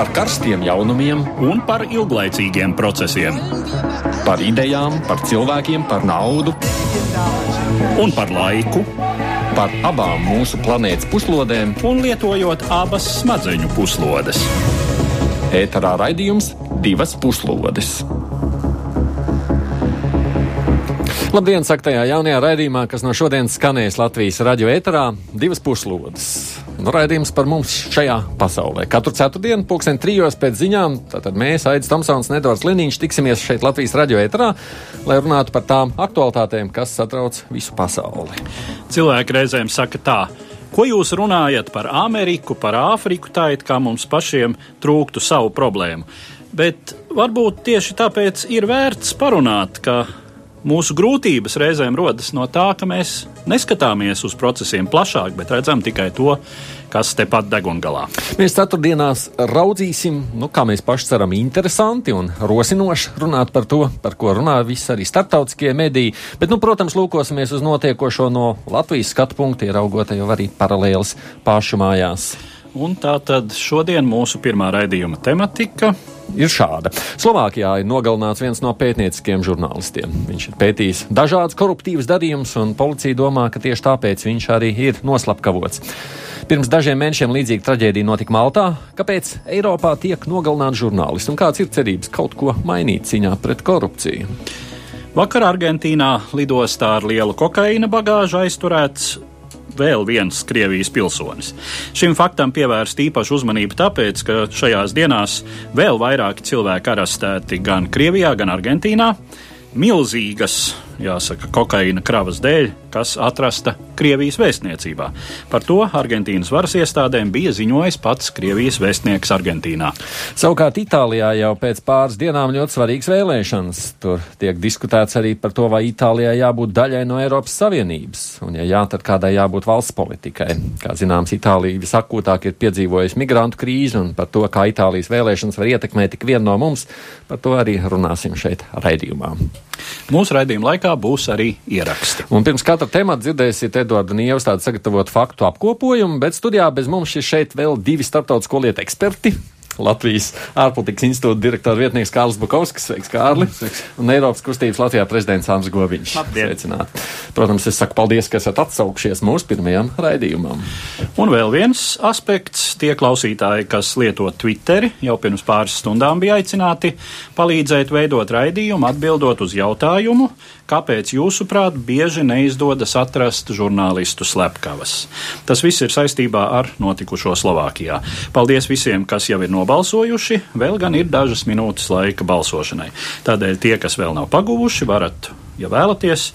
par karstiem jaunumiem un par ilglaicīgiem procesiem. Par idejām, par cilvēkiem, par naudu un par laiku. Par abām mūsu planētas puslodēm, un lietojot abas smadzeņu puslodes. Ēterā raidījums divas puslodes. Labdien, saka tajā jaunajā raidījumā, kas no šodienas skanēs Latvijas radio ēterā, divas puslodes. Nu, raidījums par mums šajā pasaulē. Katru ceturtdienu, pulksten trijos pēc ziņām, tātad mēs, Aits Tomsons un Edvards Liniņš, tiksimies šeit Latvijas radio ēterā, lai runātu par tām aktualitātēm, kas satrauc visu pasauli. Cilvēki reizēm saka tā. Ko jūs runājat par Ameriku, par Āfriku, tā it kā mums pašiem trūktu savu problēmu. Bet varbūt tieši tāpēc ir vērts parunāt, ka Mūsu grūtības reizēm rodas no tā, ka mēs neskatāmies uz procesiem plašāk, bet redzam tikai to, kas tepat degungalā. Mēs ceturtdienās raudzīsim, nu, kā mēs paši ceram, interesanti un rosinoši runāt par to, par ko runā visi arī starptautiskie mediji. Bet, nu, protams, lūkosimies uz notiekošo no Latvijas skatu punkta, ieraugot jau arī paralēlis pašu mājās. Un tā tad šodien mūsu pirmā raidījuma tematika ir šāda. Slovākijā ir nogalināts viens no pētnieciskiem žurnālistiem. Viņš ir pētījis dažādas koruptīvas darījumus, un policija domā, ka tieši tāpēc viņš arī ir noslapkavots. Pirms dažiem mēnešiem līdzīga traģēdija notika Maltā. Kāpēc Eiropā tiek nogalināti žurnālisti un kāds ir cerības kaut ko mainīt cīņā pret korupciju? Vakar Argentīnā lidostā ar lielu kokaīna bagāžu aizturēts vēl viens Krievijas pilsonis. Šim faktam pievērst īpašu uzmanību tāpēc, ka šajās dienās vēl vairāki cilvēki arestēti gan Krievijā, gan Argentīnā. Milzīgas jāsaka, kokaīna kravas dēļ, kas atrasta Krievijas vēstniecībā. Par to Argentīnas varas iestādēm bija ziņojis pats Krievijas vēstnieks Argentīnā. Savukārt Itālijā jau pēc pāris dienām ļoti svarīgas vēlēšanas. Tur tiek diskutēts arī par to, vai Itālijai jābūt daļai no Eiropas Savienības, un ja jā, tad kādai jābūt valsts politikai. Kā zināms, Itālija visakūtāk ir piedzīvojusi migrantu krīzi, un par to, kā Itālijas vēlēšanas var ietekmēt tik vienu no mums, par to arī runāsim šeit raidījumā. Mūsu raidījuma laikā būs arī ieraksti. Un pirms katra temata dzirdēsiet Eduardu Nievas tādu sagatavotu faktu apkopojumu, bet studijā bez mums ir šeit vēl divi starptautisko lietu eksperti. Latvijas ārpolitikas institūta direktora vietnieks Kārlis Bukovskis. Sveiks, Kārli! Sveiks. Un Eiropas kustības Latvijā prezidents Andris Goviņš. Sveicināt! Protams, es saku paldies, ka esat atsaukšies mūsu pirmajam raidījumam. Un vēl viens aspekts. Tie klausītāji, kas lieto Twitteri, jau pirms pāris stundām bija aicināti palīdzēt veidot raidījumu, atbildot uz jautājumu, kāpēc jūsuprāt bieži neizdodas atrast žurnālistu slepkavas. Tas viss ir saistībā ar notikušo Slovākijā. Paldies visiem, kas jau ir nobalsojuši, vēl gan ir dažas minūtes laika balsošanai. Tādēļ tie, kas vēl nav paguvuši, varat, ja vēlaties,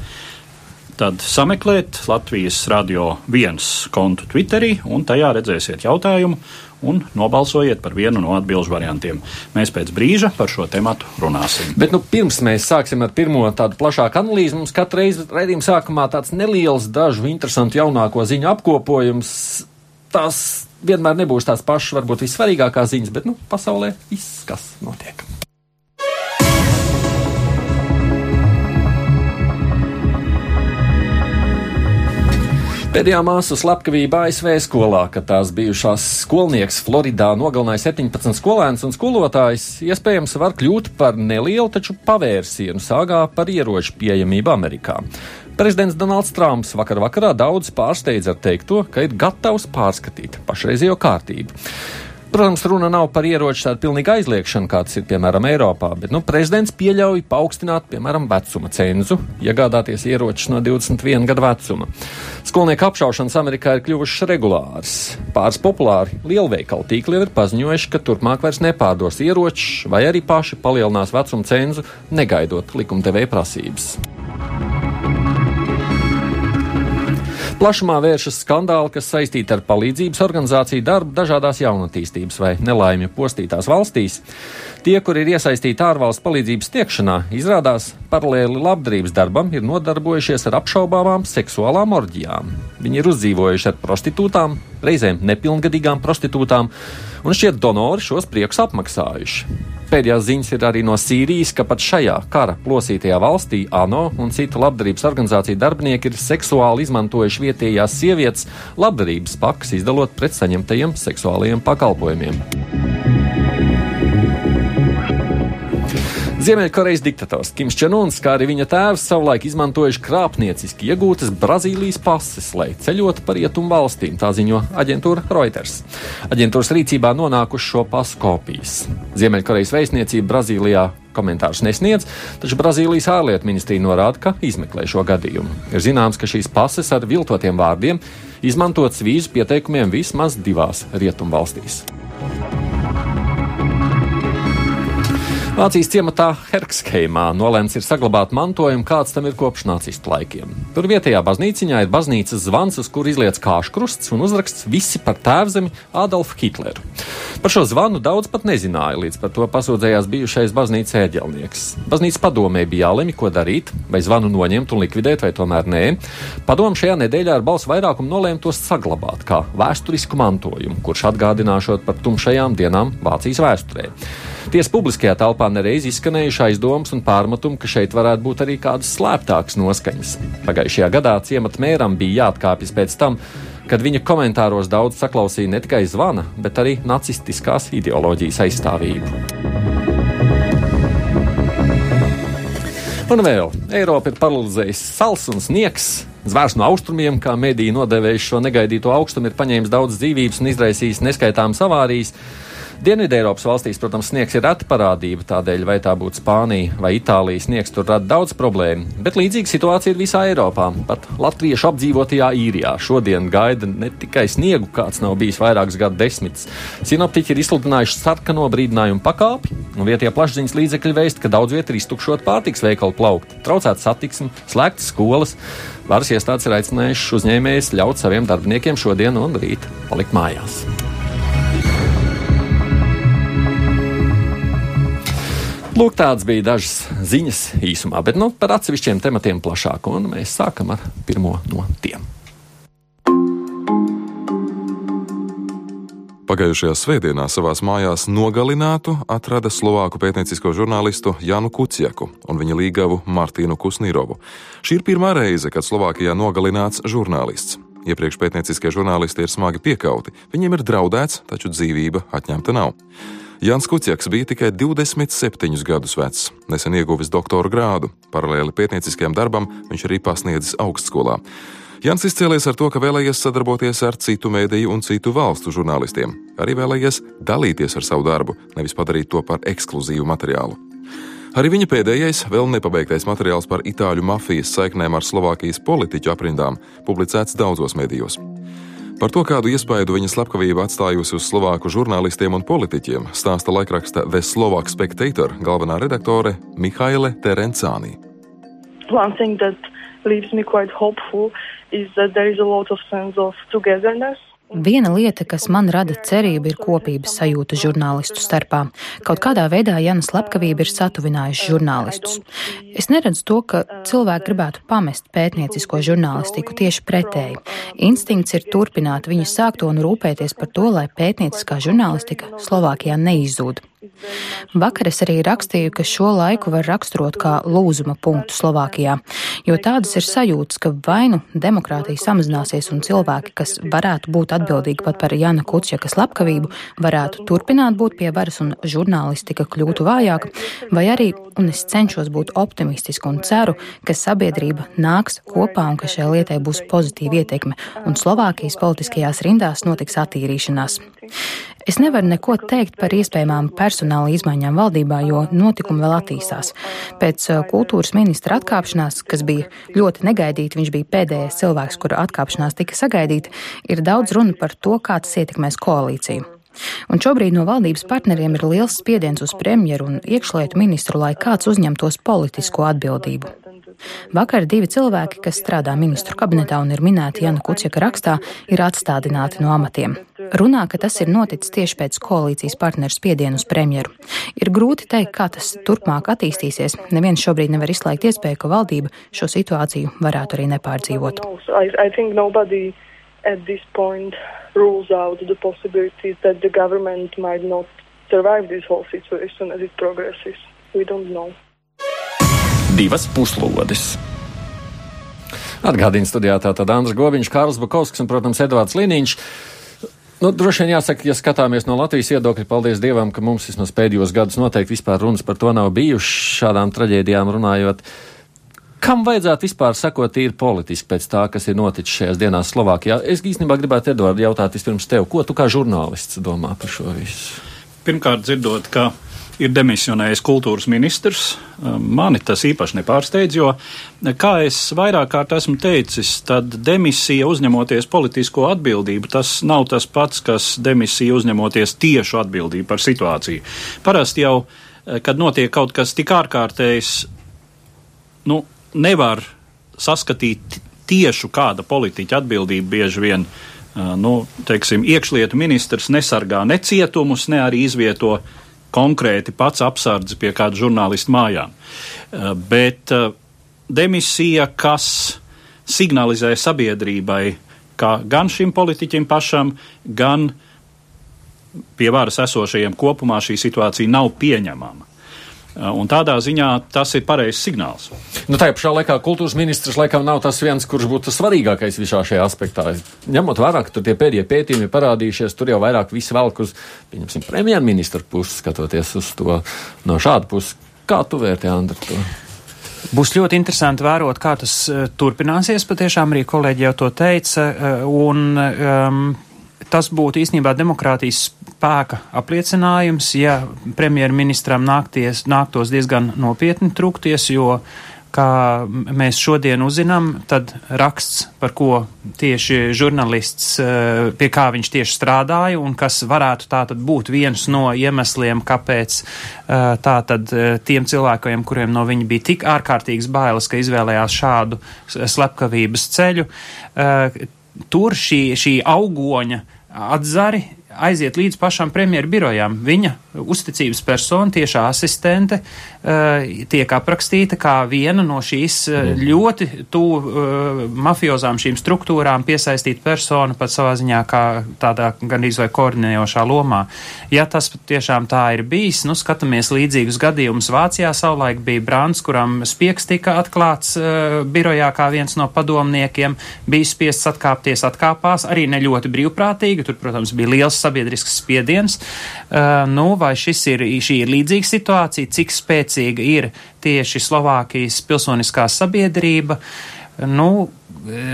tad sameklēt Latvijas radio viens kontu Twitterī, un tajā redzēsiet jautājumu un nobalsojiet par vienu no atbildžu variantiem. Mēs pēc brīža par šo tematu runāsim. Bet nu, pirms mēs sāksim ar pirmo tādu plašāku analīzi, mums katru reizi redzījuma sākumā tāds neliels, dažu interesantu jaunāko ziņu apkopojums. Tās vienmēr nebūs tās pašas, varbūt vissvarīgākās ziņas, bet nu, pasaulē viss, kas notiek. Pēdējā māsu slepkavība ASV skolā, kad tās bijušās skolnieks Floridā nogalināja 17 skolēnus un skolotājus, iespējams var kļūt par nelielu, taču pavērsienu sāgā par ieroču pieejamību Amerikā. Prezidents Donalds Trumps vakar vakarā daudz pārsteidza ar teikto, ka ir gatavs pārskatīt pašreizējo kārtību. Protams, runa nav par ieroču tādu pilnīgu aizliekšanu, kāds ir piemēram Eiropā, bet nu, prezidents pieļauj paaugstināt, piemēram, vecuma cenzu, iegādāties ieročus no 21 gadu vecuma. Skolnieku apšaušanas Amerikā ir kļuvušas regulāras. Pāris populāri lielveikalu tīkli ir paziņojuši, ka turpmāk vairs nepārdos ieročus, vai arī paši palielinās vecuma cenzu, negaidot likumdevēja prasības. Plašumā vēršas skandāli, kas saistīti ar palīdzības organizāciju darbu dažādās jaunatīstības vai nelaimju postītās valstīs. Tie, kur ir iesaistīti ārvalstu palīdzības tiekšanā, izrādās paralēli labdarības darbam, ir nodarbojušies ar apšaubāmām seksuālām orģijām. Viņi ir uzdzīvojuši ar prostitūtām, reizēm nepilngadīgām prostitūtām, un šķiet donori šos priekus apmaksājuši. Pēdējās ziņas ir arī no Sīrijas, ka pat šajā kara plosītajā valstī ANO un citu labdarības organizāciju darbinieki ir seksuāli izmantojuši vietējās sievietes labdarības pakas, izdalot pret saņemtajiem seksuālajiem pakalpojumiem. Ziemeļkorejas diktators Kims Čenons, kā arī viņa tēvs, savulaik izmantojuši krāpnieciski iegūtas Brazīlijas pases, lai ceļotu par rietumu valstīm, tā ziņo aģentūra Reuters. Aģentūras rīcībā nonākuši šo pasu kopijas. Ziemeļkorejas vēstniecība Brazīlijā komentārus nesniedz, taču Brazīlijas ārlietu ministrija norāda, ka izmeklē šo gadījumu. Ir zināms, ka šīs pases ar viltotiem vārdiem izmantotas vīzu pieteikumiem vismaz divās rietumvalstīs. Vācijas ciematā Herksheimā nolēmts ir saglabāt mantojumu, kāds tam ir kopš nacistu laikiem. Tur vietējā baznīciņā ir baznīcas zvans, uz kur izlietas kāškrusts un uzraksts visi par tēvzemi Adolfu Hitleru. Par šo zvanu daudz pat nezināja, līdz par to pasūdzējās bijušais baznīcas ēģelnieks. Baznīcas padomē bija jālemj, ko darīt, vai zvanu noņemt un likvidēt, vai tomēr nē. Padomu šajā nedēļā ar balsu vairākumu nolēma tos saglabāt kā vēsturisku mantojumu, kurš atgādināšot par tumšajām dienām Vācijas vēsturē. Tiesa publiskajā telpā nereiz izskanējuši aizdomas un pārmetumi, ka šeit varētu būt arī kādas slēptākas noskaņas. Pagājušajā gadā ciemata mēram bija jāatkāpjas pēc tam, kad viņa komentāros daudz saklausīja ne tikai zvana, bet arī nacistiskās ideoloģijas aizstāvību. Un vēl Eiropa ir paralizējusi sals un sniegs. Zvērs no austrumiem, kā mediji nodevējuši šo negaidīto augstumu, ir paņēmis daudz dzīvības un izraisījis neskaitāmas avārijas. Dienvidē Eiropas valstīs, protams, sniegs ir reta parādība, tādēļ vai tā būtu Spānija vai Itālija, sniegs tur rada daudz problēmu. Bet līdzīga situācija ir visā Eiropā. Pat latviešu apdzīvotajā īrijā šodien gaida ne tikai sniegu, kāds nav bijis vairākus gadu desmitus. Sinoptiķi ir izsludinājuši sarkano brīdinājumu pakāpi, un vietējā plašsaziņas līdzekļi vēst, ka daudz vietā ir iztukšot pārtiks veikalu plaukt, traucēt satiksmi, slēgtas skolas. Varas iestādes ir aicinājušas uzņēmējus ļaut saviem darbiniekiem šodien un rīt palikt mājās. Lūk, tāds bija dažas ziņas īsumā, bet nu, par atsevišķiem tematiem plašāk, un mēs sākam ar pirmo no tiem. Pagājušajā svētdienā savā mājās nogalinātu atrada slovāku pētniecisko žurnālistu Janu Kuciaku un viņa līgavu Martīnu Kusnīrovu. Šī ir pirmā reize, kad Slovākijā nogalināts žurnālists. Iepriekš pētnieciskie žurnālisti ir smagi piekauti, viņiem ir draudēts, taču dzīvība atņemta nav. Jans Kuciaks bija tikai 27 gadus vecs, nesen ieguvis doktora grādu. Paralēli pētnieciskajam darbam viņš arī pasniedzis augstskolā. Jans izcēlies ar to, ka vēlējies sadarboties ar citu mēdīju un citu valstu žurnālistiem. Arī vēlējies dalīties ar savu darbu, nevis padarīt to par ekskluzīvu materiālu. Arī viņa pēdējais, vēl nepabeigtais materiāls par itāļu mafijas saiknēm ar Slovākijas politiķu aprindām publicēts daudzos mēdījos. Par to, kādu iespaidu viņa slepkavība atstājusi uz slovāku žurnālistiem un politiķiem, stāsta laikraksta The Slovak Spectator galvenā redaktore Mihaile Terencāni. One thing that leaves me quite hopeful is that there is a lot of sense of togetherness Viena lieta, kas man rada cerību, ir kopības sajūta žurnālistu starpā. Kaut kādā veidā Jana slepkavība ir satuvinājusi žurnālistus. Es neredzu to, ka cilvēki gribētu pamest pētniecisko žurnālistiku tieši pretēji. Instinkts ir turpināt viņu sākto un rūpēties par to, lai pētnieciskā žurnālistika Slovākijā neizzūd. Vakar es arī rakstīju, ka šo laiku var raksturot kā lūzuma punktu Slovākijā, jo tādas ir sajūtas, ka vai nu demokrātija samazināsies un cilvēki, kas varētu būt atbildīgi pat par Jana Kučaka slepkavību, varētu turpināt būt pie varas un žurnālistika kļūtu vājāka, vai arī, un es cenšos būt optimistiski un ceru, ka sabiedrība nāks kopā un ka šai lietai būs pozitīva ietekme un Slovākijas politiskajās rindās notiks attīrīšanās. Es nevaru neko teikt par iespējamām personāla izmaiņām valdībā, jo notikumi vēl attīstās. Pēc uh, kultūras ministra atkāpšanās, kas bija ļoti negaidīta, viņš bija pēdējais cilvēks, kura atkāpšanās tika sagaidīta, ir daudz runa par to, kā tas ietekmēs koalīciju. Un šobrīd no valdības partneriem ir liels spiediens uz premjeru un iekšlietu ministru, lai kāds uzņemtos politisko atbildību. Vakar divi cilvēki, kas strādā ministru kabinetā un ir minēti Jana Kuciaka rakstā, ir atstādināti no amatiem. Runā, ka tas ir noticis tieši pēc koalīcijas partneru spiedienu uz premjeru. Ir grūti teikt, kā tas turpmāk attīstīsies. Neviens šobrīd nevar izslēgt iespēju, ka valdība šo situāciju varētu arī nepārdzīvot. rules out the possibilities that the government might not survive this whole situation as it progresses. We don't know divas puslodes. Atgādījums studijā tātad Andris Goviņš, Kārls Bukovskis un, protams, Edvards Liniņš. Nu, droši vien jāsaka, ja skatāmies no Latvijas viedokļa, paldies Dievam, ka mums vismaz pēdējos gadus noteikti vispār runas par to nav bijušas šādām traģēdijām runājot. Kam vajadzētu vispār sekot tīri politiski pēc tā, kas ir noticis šajās dienās Slovākijā? Es īstenībā gribētu, Edvard, jautāt vispirms tev, ko tu kā žurnālists domā par šo visu? Pirmkārt, dzirdot, ka ir demisionējis kultūras ministrs. Mani tas īpaši nepārsteidz, jo, kā es vairāk kārt esmu teicis, tad demisija uzņemoties politisko atbildību, tas nav tas pats, kas demisija uzņemoties tiešu atbildību par situāciju. Parasti jau, kad notiek kaut kas tik ārkārtējs, nu, nevar saskatīt tiešu kāda politiķa atbildību bieži vien. Nu, teiksim, iekšlietu ministrs nesargā ne cietumus, ne arī izvieto uh, konkrēti pats apsardzi pie kāda žurnālista mājām. Eh, bet eh, demisija, kas signalizē sabiedrībai, ka gan šim politiķim pašam, gan pie varas esošajiem kopumā šī situācija nav pieņemama. Uh, un tādā ziņā tas ir pareizs signāls. Nu, tā pašā laikā kultūras ministrs laikam nav tas viens, kurš būtu svarīgākais visā šajā aspektā. Ņemot vērā, ka tur tie pēdējie pētījumi parādījušies, tur jau vairāk viss velk uz, pieņemsim, premjerministra puses, skatoties uz to no šāda puses. Kā tu vērtē, Andri, to? Būs ļoti interesanti vērot, kā tas uh, turpināsies. Patiešām arī kolēģi jau to teica. Uh, un, um, tas būtu īstenībā demokrātijas spēka apliecinājums, ja premjerministram nākties, nāktos diezgan nopietni trūkties, jo, kā mēs šodien uzzinām, tad raksts, par ko tieši žurnālists, eh, pie kā viņš tieši strādāja un kas varētu tātad būt viens no iemesliem, kāpēc eh, tātad eh, tiem cilvēkiem, kuriem no viņa bija tik ārkārtīgas bailes, ka izvēlējās šādu slepkavības ceļu, tur šī, šī augoņa atzari aiziet līdz pašam premjeru birojām. Viņa uzticības persona, tiešā asistente, uh, tiek aprakstīta kā viena no šīs uh, ļoti tuvu uh, mafiozām šīm struktūrām piesaistīta persona pat savā ziņā kā tādā gandrīz vai koordinējošā lomā. Ja tas tiešām tā ir bijis, nu skatāmies līdzīgus gadījumus Vācijā savulaik bija Brants, kuram spiegs tika atklāts birojā kā viens no padomniekiem, bija spiests atkāpties, atkāpās, arī ne ļoti brīvprātīgi, tur, protams, bija liels sabiedrisks spiediens. Nu, vai ir, šī ir līdzīga situācija, cik spēcīga ir tieši Slovākijas pilsoniskā sabiedrība. Nu,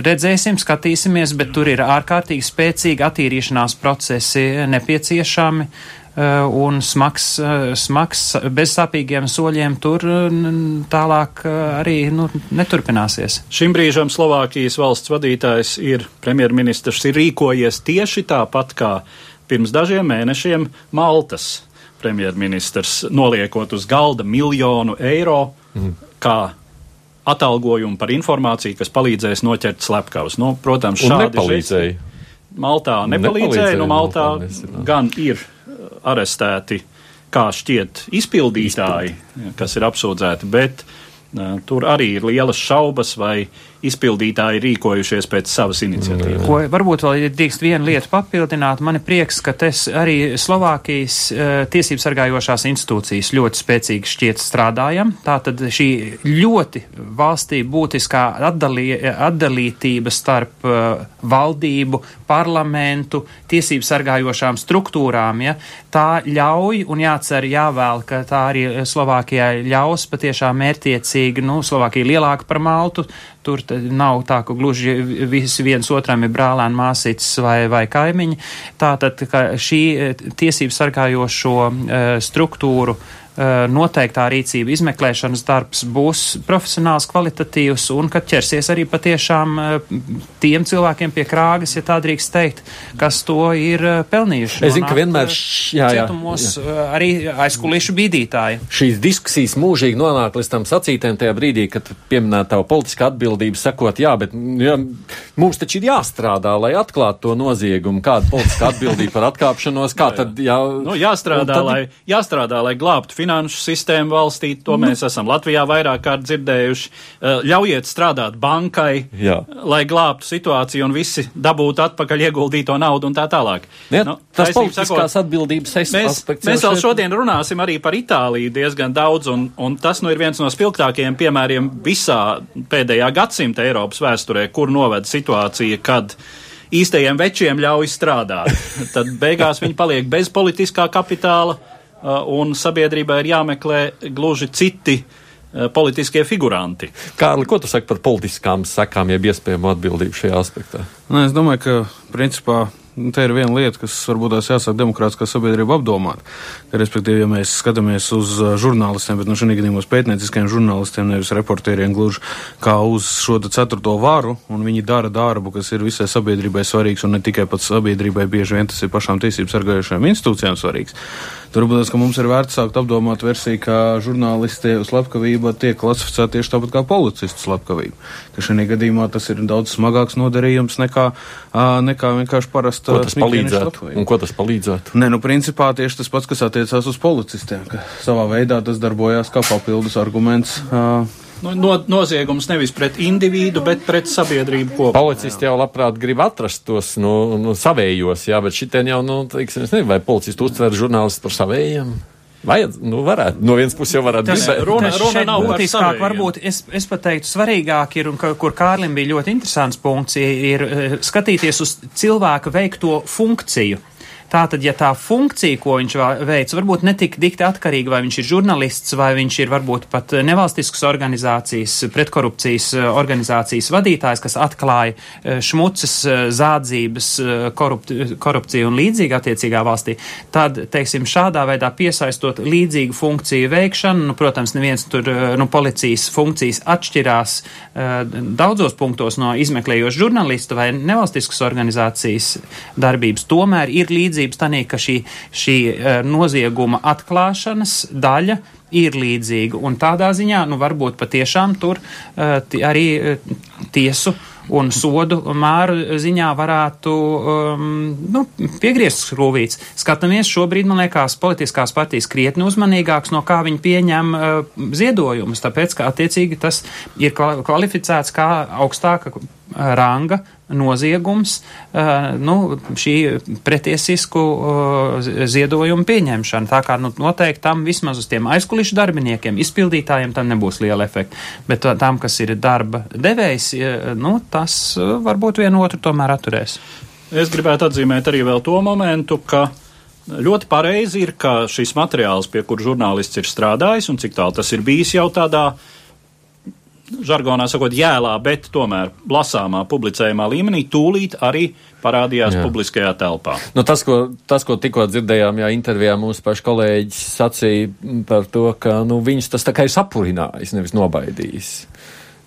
redzēsim, skatīsimies, bet tur ir ārkārtīgi spēcīgi attīrīšanās procesi nepieciešami. Uh, un smags, uh, smags bezsāpīgiem soļiem tur tālāk uh, arī nu, neturpināsies. Šim brīžam Slovākijas valsts vadītājs ir premjerministrs, ir rīkojies tieši tāpat kā pirms dažiem mēnešiem Maltas premjerministrs noliekot uz galda miljonu eiro mm. kā atalgojumu par informāciju, kas palīdzēs noķert slepkavus. Nu, protams, šādi nepalīdzēja. Maltā nepalīdzēja, nu Maltā gan ir uh, arestēti, kā šķiet, izpildītāji, kas ir apsūdzēti, bet uh, tur arī ir lielas šaubas, vai izpildītāji rīkojušies pēc savas iniciatīvas. Ko varbūt vēl drīkst vienu lietu papildināt. Man ir prieks, ka tas arī Slovākijas uh, tiesības sargājošās institūcijas ļoti spēcīgi šķiet strādājam. Tātad šī ļoti valstī būtiskā atdalī, atdalītība starp uh, valdību, parlamentu, tiesību sargājošām struktūrām, ja, tā ļauj un jācer, jāvēl, ka tā arī Slovākijai ļaus patiešām mērtiecīgi, nu, Slovākija lielāka par Maltu, Tur nav tā, ka gluži visi viens otram ir brālēni, māsītes vai, vai kaimiņi. Tātad, šī eh, tiesību sargājošo uh, struktūru uh, Eh, noteiktā rīcība, izmeklēšanas darbs būs profesionāls, kvalitatīvs un ka ķersies arī patiešām eh, tiem cilvēkiem pie krāgas, ja tā drīkst teikt, kas to ir eh, pelnījuši. Es zinu, ka vienmēr jā, jā, jā. arī aizkulišu bīdītāji. Šīs diskusijas mūžīgi nonāk līdz tam sacītēm tajā brīdī, kad pieminēta tā politiskā atbildība sakot, jā, bet jā, mums taču ir jāstrādā, lai atklātu to noziegumu, kāda politiskā atbildība par atkāpšanos, kā tad jā. Nu, jāstrādā, tad... lai, jāstrādā, lai glābtu finanšu sistēmu valstī, to nu. mēs esam Latvijā vairāk kārt dzirdējuši. Eh, ļaujiet strādāt bankai, Jā. lai glābtu situāciju un visi dabūtu atpakaļ ieguldīto naudu un tā tālāk. Ja, nu, tas politiskās sakot, atbildības mēs, aspekts. Mēs vēl šodien runāsim arī par Itāliju diezgan daudz, un, un tas nu ir viens no spilgtākajiem piemēriem visā pēdējā gadsimta Eiropas vēsturē, kur noved situācija, kad īstajiem večiem ļauj strādāt. Tad beigās viņi paliek bez politiskā kapitāla, un sabiedrībai ir jāmeklē gluži citi uh, politiskie figuranti. Kārli, ko tu saki par politiskām sekām, jeb iespējamo atbildību šajā aspektā? Nu, es domāju, ka principā Nu, te ir viena lieta, kas varbūt tās jāsāk demokrātiskā sabiedrība apdomāt. Ka, respektīvi, ja mēs skatāmies uz žurnālistiem, bet no šī gadījumā uz pētnieciskiem žurnālistiem, nevis reportieriem, gluži kā uz šo ceturto varu, un viņi dara darbu, kas ir visai sabiedrībai svarīgs, un ne tikai pats sabiedrībai, bieži vien tas ir pašām tiesību sargājušajām institūcijām svarīgs. Turbūt mums ir vērts sākt apdomāt versiju, ka žurnālisti slepkavība tiek klasificēta tieši tāpat kā policistu slepkavība. Ka šajā gadījumā tas ir daudz smagāks nodarījums nekā, nekā vienkārši parasta. Ko tas palīdzētu? Un ko tas palīdzētu? Nē, nu, principā tieši tas pats, kas attiecās uz policistiem, ka savā veidā tas darbojās kā papildus arguments. Uh, nu, no, noziegums nevis pret individu, bet pret sabiedrību kopumā. Policisti jau labprāt grib atrast tos nu, nu, savējos, jā, bet šitien jau, nu, teiksim, es nezinu, vai policisti uztver žurnālistus par savējiem. Vajad, nu, varētu. No vienas puses jau varētu būt. Runa, runa nav būtiskāk, varbūt es, es pat teiktu, svarīgāk ir, un ka, kur Kārlim bija ļoti interesants punkts, ir, eh, skatīties uz cilvēka veikto funkciju. Tātad, ja tā funkcija, ko viņš veic, varbūt netik dikti atkarīga, vai viņš ir žurnālists, vai viņš ir varbūt pat nevalstiskas organizācijas, pretkorupcijas eh, organizācijas vadītājs, kas atklāja eh, šmuces, eh, zādzības, korupt, korupciju un līdzīgi attiecīgā valstī, tad, teiksim, šādā veidā piesaistot līdzīgu funkciju veikšanu, nu, protams, neviens tur, nu, policijas funkcijas atšķirās daudzos punktos no izmeklējoša žurnālista vai nevalstiskas organizācijas darbības, tomēr ir līdzīgi līdzības tanī, ka šī, šī eh, nozieguma atklāšanas daļa ir līdzīga. Un tādā ziņā, nu, varbūt patiešām tur uh, arī uh, tiesu un sodu mēru ziņā varētu um, nu, piegriezt skrūvīts. Skatāmies šobrīd, man liekas, politiskās partijas krietni uzmanīgāks, no kā viņi pieņem uh, ziedojumus, tāpēc, ka attiecīgi tas ir kvalificēts kā augstāka ranga noziegums, nu, šī pretiesisku ziedojumu pieņemšana. Tā kā nu, noteikti tam vismaz uz tiem aizkulišu darbiniekiem, izpildītājiem tam nebūs liela efekta. Bet tam, kas ir darba devējs, nu, tas varbūt vienu otru tomēr atturēs. Es gribētu atzīmēt arī vēl to momentu, ka ļoti pareizi ir, ka šis materiāls, pie kur žurnālists ir strādājis, un cik tālu tas ir bijis jau tādā uh, žargonā sakot, jēlā, bet tomēr lasāmā, publicējumā līmenī, tūlīt arī parādījās jā. publiskajā telpā. Nu, tas, ko, tas, ko tikko dzirdējām, jā, intervijā mūsu paši kolēģis sacīja par to, ka nu, viņus tas tā kā ir sapurinājis, nevis nobaidījis.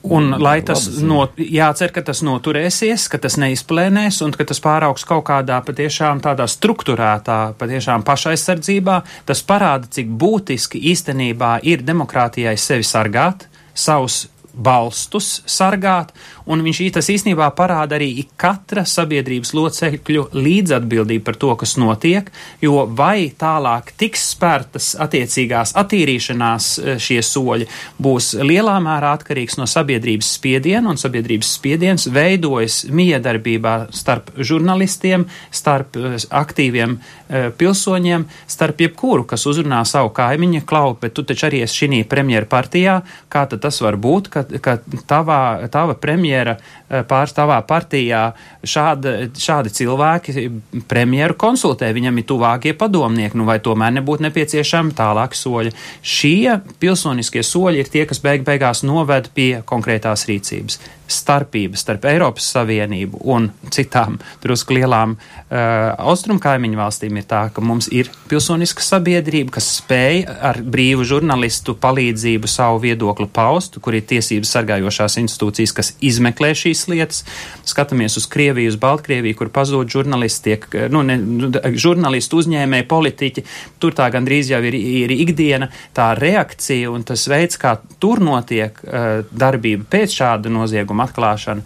Un lai tas, no, jācer, ka tas noturēsies, ka tas neizplēnēs un ka tas pāraugs kaut kādā patiešām tādā struktūrētā, patiešām pašaizsardzībā, tas parāda, cik būtiski īstenībā ir demokrātijai sevi sargāt, savus balstus sargāt, un viņš tas īstenībā parāda arī katra sabiedrības locekļu līdzatbildību par to, kas notiek, jo vai tālāk tiks spērtas attiecīgās attīrīšanās e, šie soļi, būs lielā mērā atkarīgs no sabiedrības spiediena, un sabiedrības spiediens veidojas miedarbībā starp žurnalistiem, starp e, aktīviem e, pilsoņiem, starp jebkuru, kas uzrunā savu kaimiņu klau, bet tu taču arī esi šī premjera partijā, kā tad tas var būt, ka, ka tavā, tava premjera premjera eh, pārstāvā partijā šāda, šādi cilvēki premjeru konsultē, viņam ir tuvākie padomnieki, nu vai tomēr nebūtu nepieciešami tālāki soļi. Šie pilsoniskie soļi ir tie, kas beig beigās noved pie konkrētās rīcības starpības starp Eiropas Savienību un citām drusku lielām uh, austrumu kaimiņu valstīm ir tā, ka mums ir pilsoniska sabiedrība, kas spēj ar brīvu žurnālistu palīdzību savu viedokli paust, kur ir tiesības sargājošās institūcijas, kas izmeklē šīs lietas. Skatāmies uz Krieviju, uz Baltkrieviju, kur pazūd žurnālisti, tiek, nu, ne, nu, žurnālisti uzņēmēji, politiķi, tur tā gandrīz jau ir, ir ikdiena, tā reakcija un tas veids, kā tur notiek uh, darbība pēc šāda nozieguma nozieguma atklāšana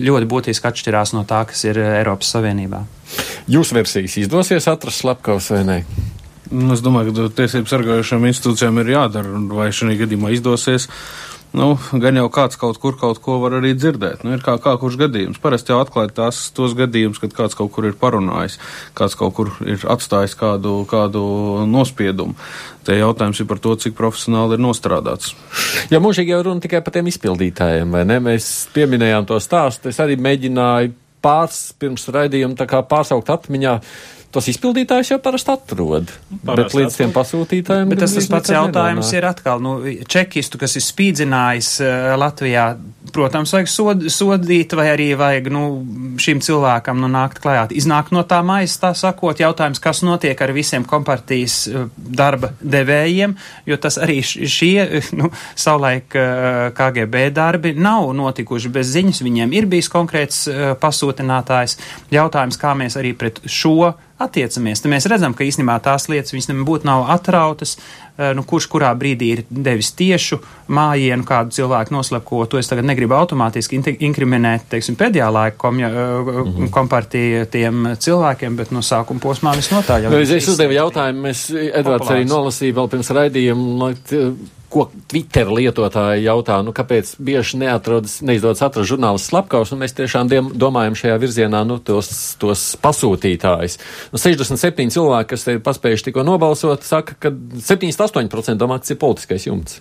ļoti būtiski atšķirās no tā, kas ir eh, Eiropas Savienībā. Jūsu versijas izdosies atrast slepkavas vai nē? Nu, es domāju, ka tiesību sargājušām institūcijām ir jādara, vai šī gadījumā izdosies. Nu, gan jau kāds kaut kur kaut ko var arī dzirdēt. Nu, ir kā, kā kurš gadījums. Parasti jau atklāt tās, tos gadījumus, kad kāds kaut kur ir parunājis, kāds kaut kur ir atstājis kādu, kādu nospiedumu. Te jautājums ir par to, cik profesionāli ir nostrādāts. Ja mūžīgi jau runa tikai par tiem izpildītājiem, vai ne? Mēs pieminējām to stāstu, es arī mēģināju pāris pirms raidījuma pārsaukt atmiņā. Tos izpildītājus jau parasti atrod. Parasti bet līdz tiem pasūtītājiem. Bet tas tas pats jautājums nedomā. ir atkal, nu, čekistu, kas ir spīdzinājis uh, Latvijā, protams, vajag sod, sodīt, vai arī vajag, nu, šim cilvēkam, nu, nākt klājāt, iznākt no tā maisa, tā sakot, jautājums, kas notiek ar visiem kompartijas uh, darba devējiem, jo tas arī šie, nu, savulaik uh, KGB darbi nav notikuši bez ziņas, viņiem ir bijis konkrēts uh, pasūtinātājs. Jautājums, kā mēs arī pret šo attiecamies. Tad mēs redzam, ka īstenībā tās lietas viņas nebūtu nav atrautas, eh, nu, kurš kurā brīdī ir devis tiešu mājienu kādu cilvēku noslepko. To es tagad negribu automātiski inkriminēt, teiksim, pēdējā laika kom, mm -hmm. kompartija tiem cilvēkiem, bet no sākuma posmā visnotaļ. Nu, es uzdevu jautājumu, mēs Edvards arī nolasīja vēl pirms raidījuma ko Twitter lietotāji jautā, nu, kāpēc bieži neatrodas, neizdodas atrast žurnālistu slepkavus, un mēs tiešām diem, domājam šajā virzienā, nu, tos, tos pasūtītājus. Nu, 67 cilvēki, kas te ir paspējuši tikko nobalsot, saka, ka 78% domā, ka tas ir politiskais jumts.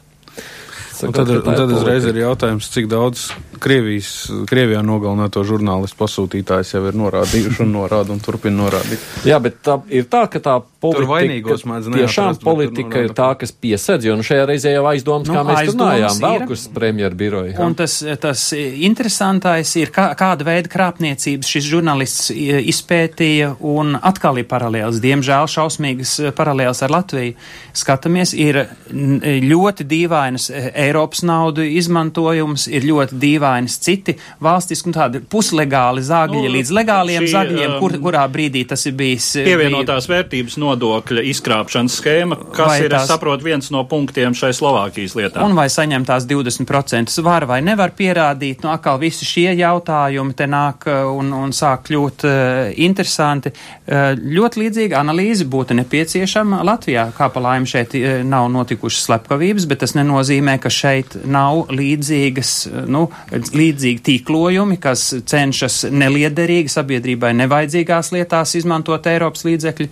Un tad, un tad uzreiz ir jautājums, cik daudz Krievijas, Krievijā nogalināto žurnālistu pasūtītājs jau ir norādījuši un norāda un turpina norādīt. Jā, bet tā ir tā, ka tā politika, tiešām politika ir tā, kas piesedz, jo nu šajā reizē jau aizdomas, nu, kā mēs runājām, Velkus premjeru biroju. Un tas, tas interesantais ir, kā, kāda veida krāpniecības šis žurnālists izpētīja un atkal ir paralēls, diemžēl šausmīgas paralēls ar Latviju. Skatāmies, ir ļoti dīvainas Eiropas naudu izmantojums, ir ļoti dīvainas citi valstiski un tādi puslegāli zagļi nu, līdz legāliem šī, zagļiem, kur, um, kurā brīdī tas ir bijis. Eh, pievienotās bija... vērtības nodokļa izkrāpšanas schēma, kas vai ir, tās... es saprotu, viens no punktiem šai Slovākijas lietā. Un vai saņem tās 20% var vai nevar pierādīt, nu atkal visi šie jautājumi te nāk eh, un, un sāk kļūt uh, interesanti. Uh, ļoti līdzīga analīze būtu nepieciešama Latvijā, kā pa laimi šeit uh, nav notikušas slepkavības, bet tas nenozīmē, ka šeit nav līdzīgas, nu, līdzīgi tīklojumi, kas cenšas neliederīgi sabiedrībai nevajadzīgās lietās izmantot Eiropas līdzekļu.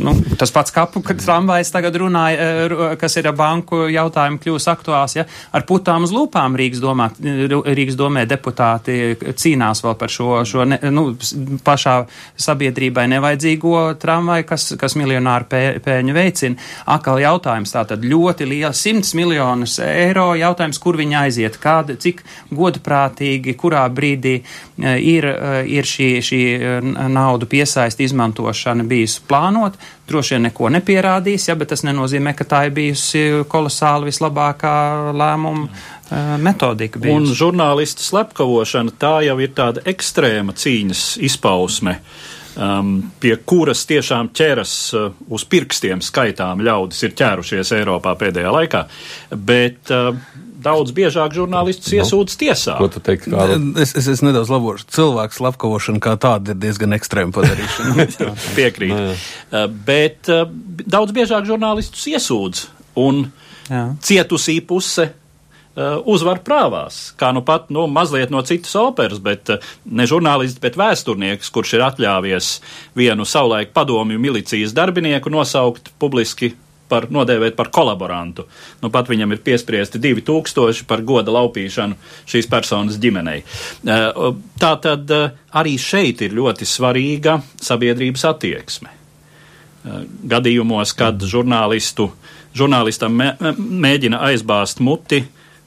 Nu, tas pats kapu, kad tramvajs tagad runāja, eh, kas ir banku jautājumu kļūs aktuāls, ja, ar putām uz lūpām Rīgas, domā, Rīgas domē deputāti cīnās vēl par šo, šo ne, nu, pašā sabiedrībai nevajadzīgo tramvaju, kas, kas miljonāru pē, pēļņu veicina. Akal jautājums tātad ļoti liels, 100 miljonus eiro jautājums, kur viņi aiziet, kāda, cik godprātīgi, kurā brīdī e, ir, e, ir šī, šī e, naudu piesaist izmantošana bijusi plānot. Droši vien neko nepierādīs, ja, bet tas nenozīmē, ka tā ir bijusi kolosāli vislabākā lēmuma metodika. Bijusi. Un žurnālistu slepkavošana tā jau ir tāda ekstrēma cīņas izpausme. Um, pie kuras tiešām ķeras uh, uz pirkstiem skaitām ļaudis ir ķērušies Eiropā pēdējā laikā. Bet uh, daudz biežāk žurnālistus. Nu, iesūdz tiesā. Ko tu teiksi? Es, es, es nedaudz labošu. Cilvēks slepkavošana kā tāda ir diezgan ekstrēma padarīšana. Piekrīt. No, uh, bet uh, daudz biežāk žurnālistus iesūdz un jā. cietusī puse uzvar prāvās. Kā nu pat nu, mazliet no citas operas, bet uh, ne žurnālists, bet vēsturnieks, kurš ir atļāvies vienu savulaik padomju milicijas darbinieku nosaukt publiski par nodēvēt par kolaborantu. Nu, pat viņam ir piespriesti 2000 par goda laupīšanu šīs personas ģimenei. Uh, tā tad arī šeit ir ļoti svarīga sabiedrības attieksme. Gadījumos, kad žurnālistu, žurnālistam mē, mēģina aizbāzt muti,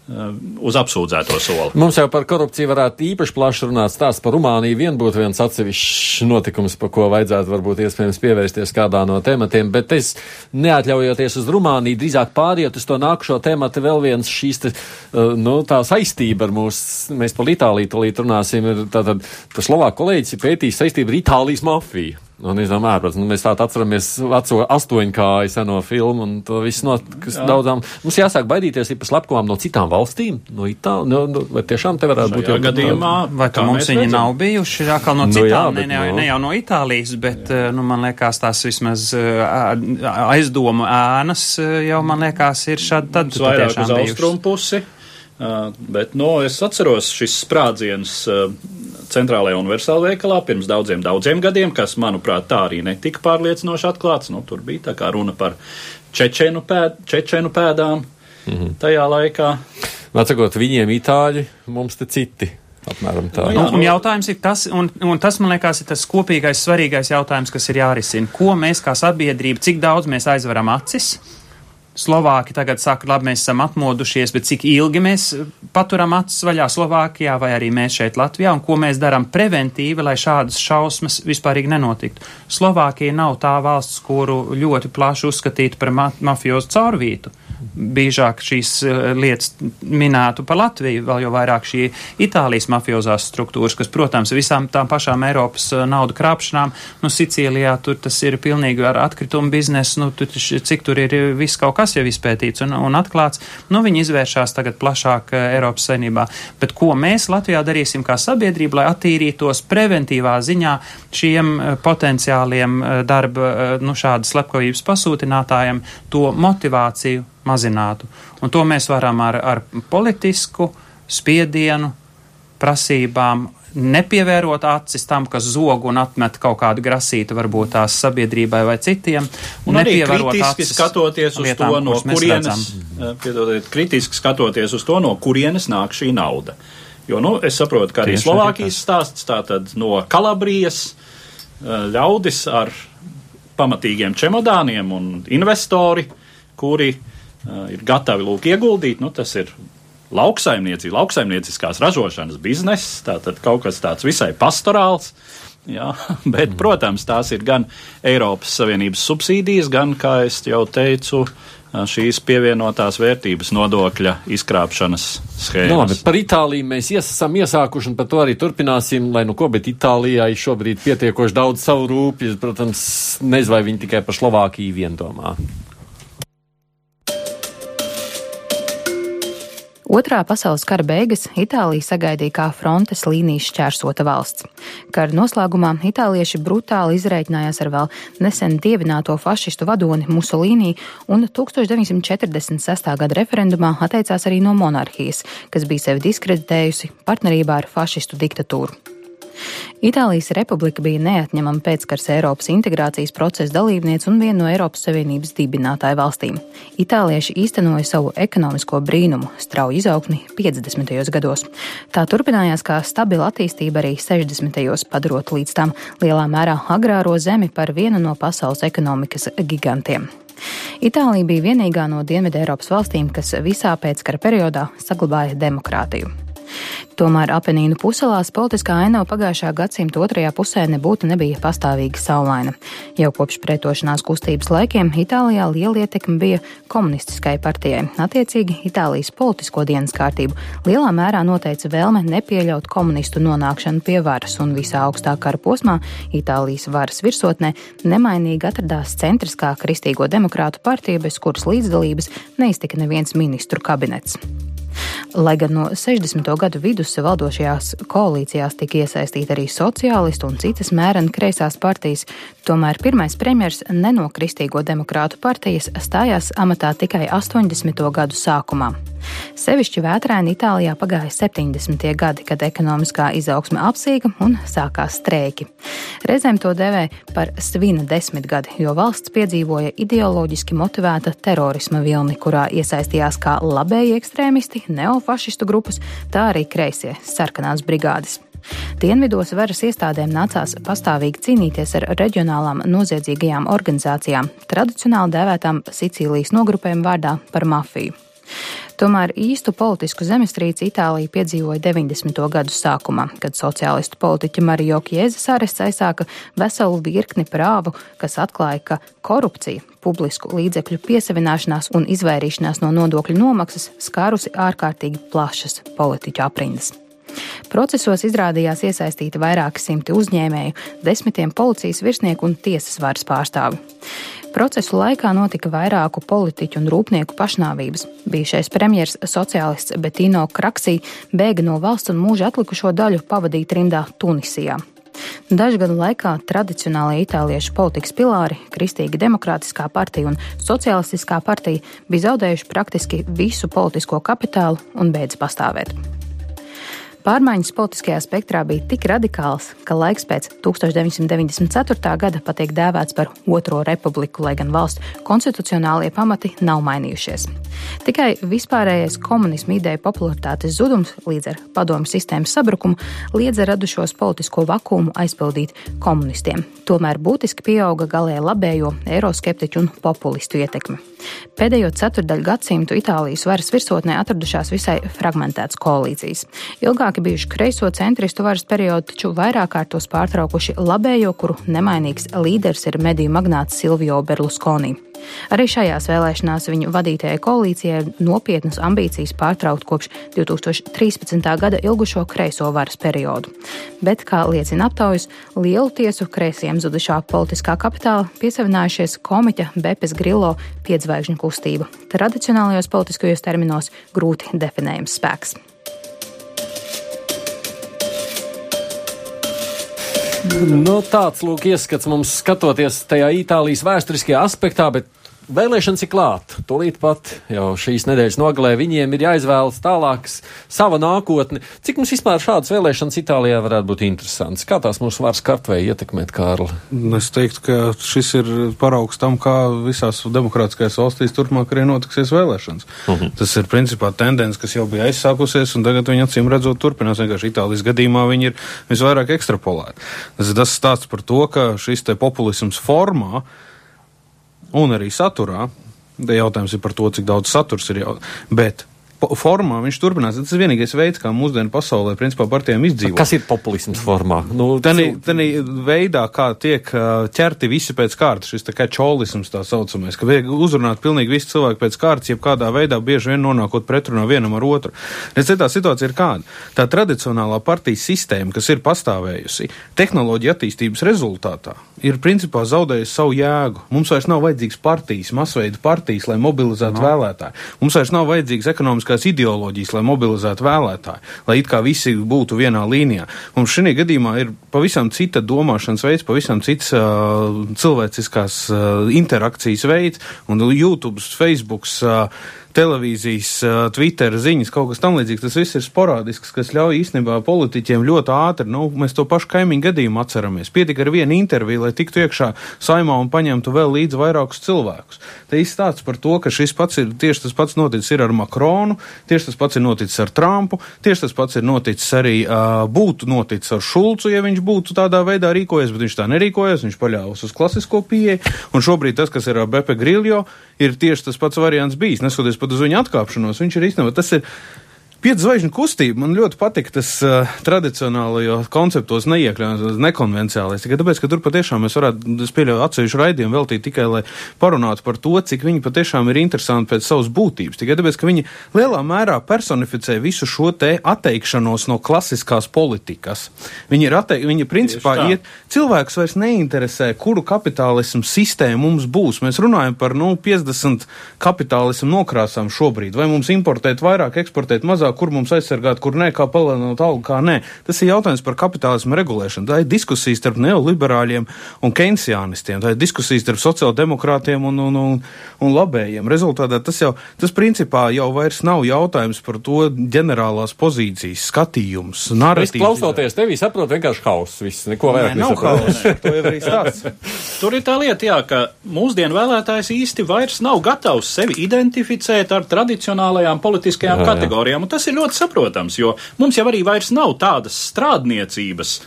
uz apsūdzēto soli. Mums jau par korupciju varētu īpaši plaši runāt. Stāsts par Rumāniju vien būtu viens atsevišķs notikums, par ko vajadzētu varbūt iespējams pievērsties kādā no tematiem, bet es neatļaujoties uz Rumāniju, drīzāk pāriet uz to nākušo tematu vēl viens šīs, te, uh, nu, tā saistība ar mūsu, mēs par Itāliju tolīt runāsim, ir tātad, tas Slovāk kolēģis ir pētījis saistību ar Itālijas mafiju. Un es domāju, nu, mēs tādu atceramies veco astoņkāju seno filmu un to visu no, kas Jā. daudzām. Mums jāsāk baidīties par slepkavām no citām valstīm, no Itālijas, no, no, vai tiešām te varētu Šajā būt jau gadījumā, vai ka mums viņi nav bijuši atkal no citām, nu, jā, ne, ne, no... ne jau no Itālijas, bet, jā. nu, man liekas, tās vismaz aizdomu ēnas jau, man liekas, ir šādi tad vairāk uz austrumu pusi. Uh, bet, nu, es atceros šis sprādziens uh, centrālajā universālajā veikalā pirms daudziem, daudziem gadiem, kas, manuprāt, tā arī netika pārliecinoši atklāts. Nu, tur bija tā kā runa par čečenu, pēd, čečenu pēdām -hmm. tajā laikā. Atsakot, viņiem itāļi, mums te citi Apmēram tā. Nu, un jautājums ir tas, un, un tas, man liekas, ir tas kopīgais, svarīgais jautājums, kas ir jārisina. Ko mēs kā sabiedrība, cik daudz mēs aizveram acis? Slovāki tagad saka, labi, mēs esam atmodušies, bet cik ilgi mēs paturam acis vaļā Slovākijā vai arī mēs šeit Latvijā un ko mēs darām preventīvi, lai šādas šausmas vispārīgi nenotiktu. Slovākija nav tā valsts, kuru ļoti plaši uzskatītu par ma mafiozu caurvītu biežāk šīs eh, lietas minētu par Latviju, vēl jau vairāk šī Itālijas mafiozās struktūras, kas, protams, visām tām pašām Eiropas eh, naudu krāpšanām, nu, Sicīlijā tur tas ir pilnīgi ar atkritumu biznesu, nu, tur, cik tur ir viss kaut kas jau izpētīts un, un atklāts, nu, viņi izvēršās tagad plašāk eh, Eiropas saimnībā. Bet ko mēs Latvijā darīsim kā sabiedrība, lai attīrītos preventīvā ziņā šiem potenciāliem darba, nu, šādas slepkavības pasūtinātājiem, to motivāciju mazinātu. Un to mēs varam ar, ar politisku spiedienu, prasībām, nepievērot acis tam, kas zog un atmet kaut kādu grasītu, varbūt tās sabiedrībai vai citiem. Un arī kritiski skatoties uz lietām, to, no kurienes, eh, piedodiet, kritiski skatoties uz to, no kurienes nāk šī nauda. Jo, nu, es saprotu, ka arī Tieši Slovākijas stāsts tātad no Kalabrijas eh, ļaudis ar pamatīgiem čemodāniem un investori, kuri uh, ir gatavi lūk ieguldīt, nu, tas ir lauksaimniecība, lauksaimnieciskās ražošanas bizness, tātad kaut kas tāds visai pastorāls. Jā, bet, protams, tās ir gan Eiropas Savienības subsīdijas, gan, kā jau teicu, šīs pievienotās vērtības nodokļa izkrāpšanas schēmas. No, nu, par Itāliju mēs esam iesākuši un par to arī turpināsim, lai nu ko, bet Itālijai šobrīd pietiekoši daudz savu rūpju, protams, nezinu, vai viņi tikai par Slovākiju vien domā. Otrā pasaules kara beigas Itālija sagaidīja kā frontes līnijas šķērsota valsts. Kara noslēgumā itālieši brutāli izreikņājās ar vēl nesen dievināto fašistu vadoni Musolīnī un 1946. gada referendumā atteicās arī no monarhijas, kas bija sevi diskreditējusi partnerībā ar fašistu diktatūru. Itālijas republika bija neatņemama pēckars Eiropas integrācijas procesa dalībniece un viena no Eiropas Savienības dibinātāju valstīm. Itālieši īstenoja savu ekonomisko brīnumu, strauju izaugsmi 50. gados. Tā turpinājās kā stabila attīstība arī 60. gados, padarot līdz tam lielā mērā agrāro zemi par vienu no pasaules ekonomikas gigantiem. Itālija bija vienīgā no Dienvidē Eiropas valstīm, kas visā pēckara periodā saglabāja demokrātiju. Tomēr Apenīnu puselās politiskā ainava pagājušā gadsimta otrajā pusē nebūtu nebija pastāvīgi saulaina. Jau kopš pretošanās kustības laikiem Itālijā liela ietekme bija komunistiskai partijai. Attiecīgi, Itālijas politisko dienas kārtību lielā mērā noteica vēlme nepieļaut komunistu nonākšanu pie varas, un visā augstākā kara posmā Itālijas varas virsotnē nemainīgi atradās centriskā kristīgo demokrātu partija, bez kuras līdzdalības neiztika neviens ministru kabinets. Lai gan no 60. gadu vidus valdošajās koalīcijās tika iesaistīti arī sociālisti un citas mēreni kreisās partijas, tomēr pirmais premjers ne no Kristīgo demokrātu partijas stājās amatā tikai 80. gadu sākumā. Sevišķi vētraini Itālijā pagāja 70. gadi, kad ekonomiskā izaugsme apsīga un sākās streiki. Reizēm to devē par svina desmitgadi, jo valsts piedzīvoja ideoloģiski motivēta terorisma vilni, kurā iesaistījās kā labēji ekstrēmisti, neofašistu grupas, tā arī kreisie sarkanās brigādes. Dienvidos varas iestādēm nācās pastāvīgi cīnīties ar reģionālām noziedzīgajām organizācijām, tradicionāli dēvētām Sicīlijas nogrupējumu vārdā par mafiju. Tomēr īstu politisku zemestrīci Itālija piedzīvoja 90. gadu sākumā, kad sociālistu politiķa Mario Kiezes arests aizsāka veselu virkni prāvu, kas atklāja, ka korupcija, publisku līdzekļu piesavināšanās un izvairīšanās no nodokļu nomaksas skārusi ārkārtīgi plašas politiķu aprindas. Procesos izrādījās iesaistīti vairāki simti uzņēmēju, desmitiem policijas virsnieku un tiesas varas pārstāvi. Procesu laikā notika vairāku politiķu un rūpnieku pašnāvības. Bijušais premjers sociālists Betino Kraksī bēga no valsts un mūža atlikušo daļu pavadīt rindā Tunisijā. Dažu gadu laikā tradicionālie itāliešu politikas pilāri, Kristīga demokrātiskā partija un sociālistiskā partija, bija zaudējuši praktiski visu politisko kapitālu un beidz pastāvēt. Pārmaiņas politiskajā spektrā bija tik radikāls, ka laiks pēc 1994. gada patiek dēvēts par Otro republiku, lai gan valsts konstitucionālie pamati nav mainījušies. Tikai vispārējais komunismu ideja popularitātes zudums līdz ar padomu sistēmas sabrukumu liedza radušos politisko vakumu aizpildīt komunistiem. Tomēr būtiski pieauga galēji labējo, eiroskeptiķu un populistu ietekme. Pēdējo ceturdaļu gadsimtu Itālijas varas virsotnē atradušās visai fragmentētas koalīcijas. Ilgāki bijuši kreiso centristu varas periodi, taču vairāk kārtos pārtraukuši labējo, kuru nemainīgs līderis ir mediju magnāts Silvio Berlusconi. Arī šajās vēlēšanās viņu vadītajai koalīcijai ir nopietnas ambīcijas pārtraukt kopš 2013. gada ilgušo kreiso varas periodu. Bet, kā liecina aptaujas, lielu tiesu kreisiem zudušā politiskā kapitāla piesavinājušies komiķa Bepes Grillo piedzvaigžņu kustība. Tradicionālajos politiskajos terminos grūti definējams spēks. Nu, tāds lūk, ieskats mums skatoties tajā Itālijas vēsturiskajā aspektā, bet Vēlēšanas ir klāt. Tūlīt pat jau šīs nedēļas nogalē viņiem ir jāizvēlas tālāks sava nākotne. Cik mums vispār šādas vēlēšanas Itālijā varētu būt interesants? Kā tās mūsu varas kartvēja ietekmēt, Kārli? Es teiktu, ka šis ir paraugs tam, kā visās demokrātiskajās valstīs turpmāk arī notiksies vēlēšanas. Uh mhm. -huh. Tas ir principā tendence, kas jau bija aizsākusies, un tagad viņi acīm redzot turpinās. Vienkārši Itālijas gadījumā viņi ir visvairāk ekstrapolēti. Tas ir tas stāsts par to, ka šis te populisms formā un arī saturā. Jautājums ir par to, cik daudz saturs ir jau. Bet formā viņš turpinās. Tas ir vienīgais veids, kā mūsdienu pasaulē, principā, partijām izdzīvot. Kas ir populisms formā? Nu, Tanī, tanī veidā, kā tiek ķerti visi pēc kārtas, šis tā kā čolisms tā saucamais, ka vajag uzrunāt pilnīgi visi cilvēki pēc kārtas, jeb kādā veidā bieži vien nonākot pretrunā vienam ar otru. Redz, tā situācija ir kāda. Tā tradicionālā partijas sistēma, kas ir pastāvējusi tehnoloģija attīstības rezultātā, ir principā zaudējusi savu jēgu. Mums vairs nav vajadzīgs partijas, masveida partijas, lai mobilizētu no. vēlētāju. Mums vairs nav vajadzīgs ekonomisks politiskās ideoloģijas, lai mobilizētu vēlētāju, lai it kā visi būtu vienā līnijā. Mums šī gadījumā ir pavisam cita domāšanas veids, pavisam cits uh, cilvēciskās uh, interakcijas veids, un YouTube, Facebook. Uh, televīzijas, Twitter ziņas, kaut kas tamlīdzīgs. Tas viss ir sporādisks, kas ļauj īstenībā politiķiem ļoti ātri, nu, mēs to pašu kaimiņu gadījumu atceramies. Pietika ar vienu interviju, lai tiktu iekšā saimā un paņemtu vēl līdzi vairākus cilvēkus. Te izstāsts par to, ka šis pats ir tieši tas pats noticis ar Makronu, tieši tas pats ir noticis ar Trumpu, tieši tas pats ir noticis arī uh, būtu noticis ar Šulcu, ja viņš būtu tādā veidā rīkojies, bet viņš tā nerīkojas, viņš paļāvās uz klasisko pieeju. Un šobrīd tas, kas ir ar Bepe Griljo, ir tieši tas pats variants bijis. Neskatoties pat uz viņa atkāpšanos, viņš ir īstenībā tas ir Piecu zvaigžņu kustība man ļoti patīk. Tas uh, tradicionālajos konceptos neiekļaujas, nekonvencionālais. Tikai tāpēc, ka tur patiešām mēs varētu, es pieļauju, atsevišķu raidījumu veltīt tikai, lai parunātu par to, cik viņi patiešām ir interesanti pēc savas būtības. Tikai tāpēc, ka viņi lielā mērā personificē visu šo te atteikšanos no klasiskās politikas. Viņi ir atteik, viņi principā iet, cilvēks vairs neinteresē, kuru kapitālismu sistēmu mums būs. Mēs runājam par, nu, 50 kapitālismu nokrāsām šobrīd. Vai mums importēt vairāk, eksportēt mazāk? Veidā, kur mums aizsargāt, kur nē, kā palielināt algu, kā nē. Tas ir jautājums par kapitālismu regulēšanu. Tā ir diskusija starp neoliberāļiem un keynesiānistiem, tā ir diskusija starp sociāldemokrātiem un, un, un, un labējiem. Rezultātā tas jau, tas principā jau vairs nav jautājums par to ģenerālās pozīcijas skatījums. Es klausoties tevī saprotu vienkārši hauss, viss, neko vairāk Nē, nav hauss. Tur ir tā lieta, jā, ka mūsdienu vēlētājs īsti vairs nav gatavs sevi identificēt ar tradicionālajām politiskajām jā, kategorijām. Jā tas ir ļoti saprotams, jo mums jau arī vairs nav tādas strādniecības,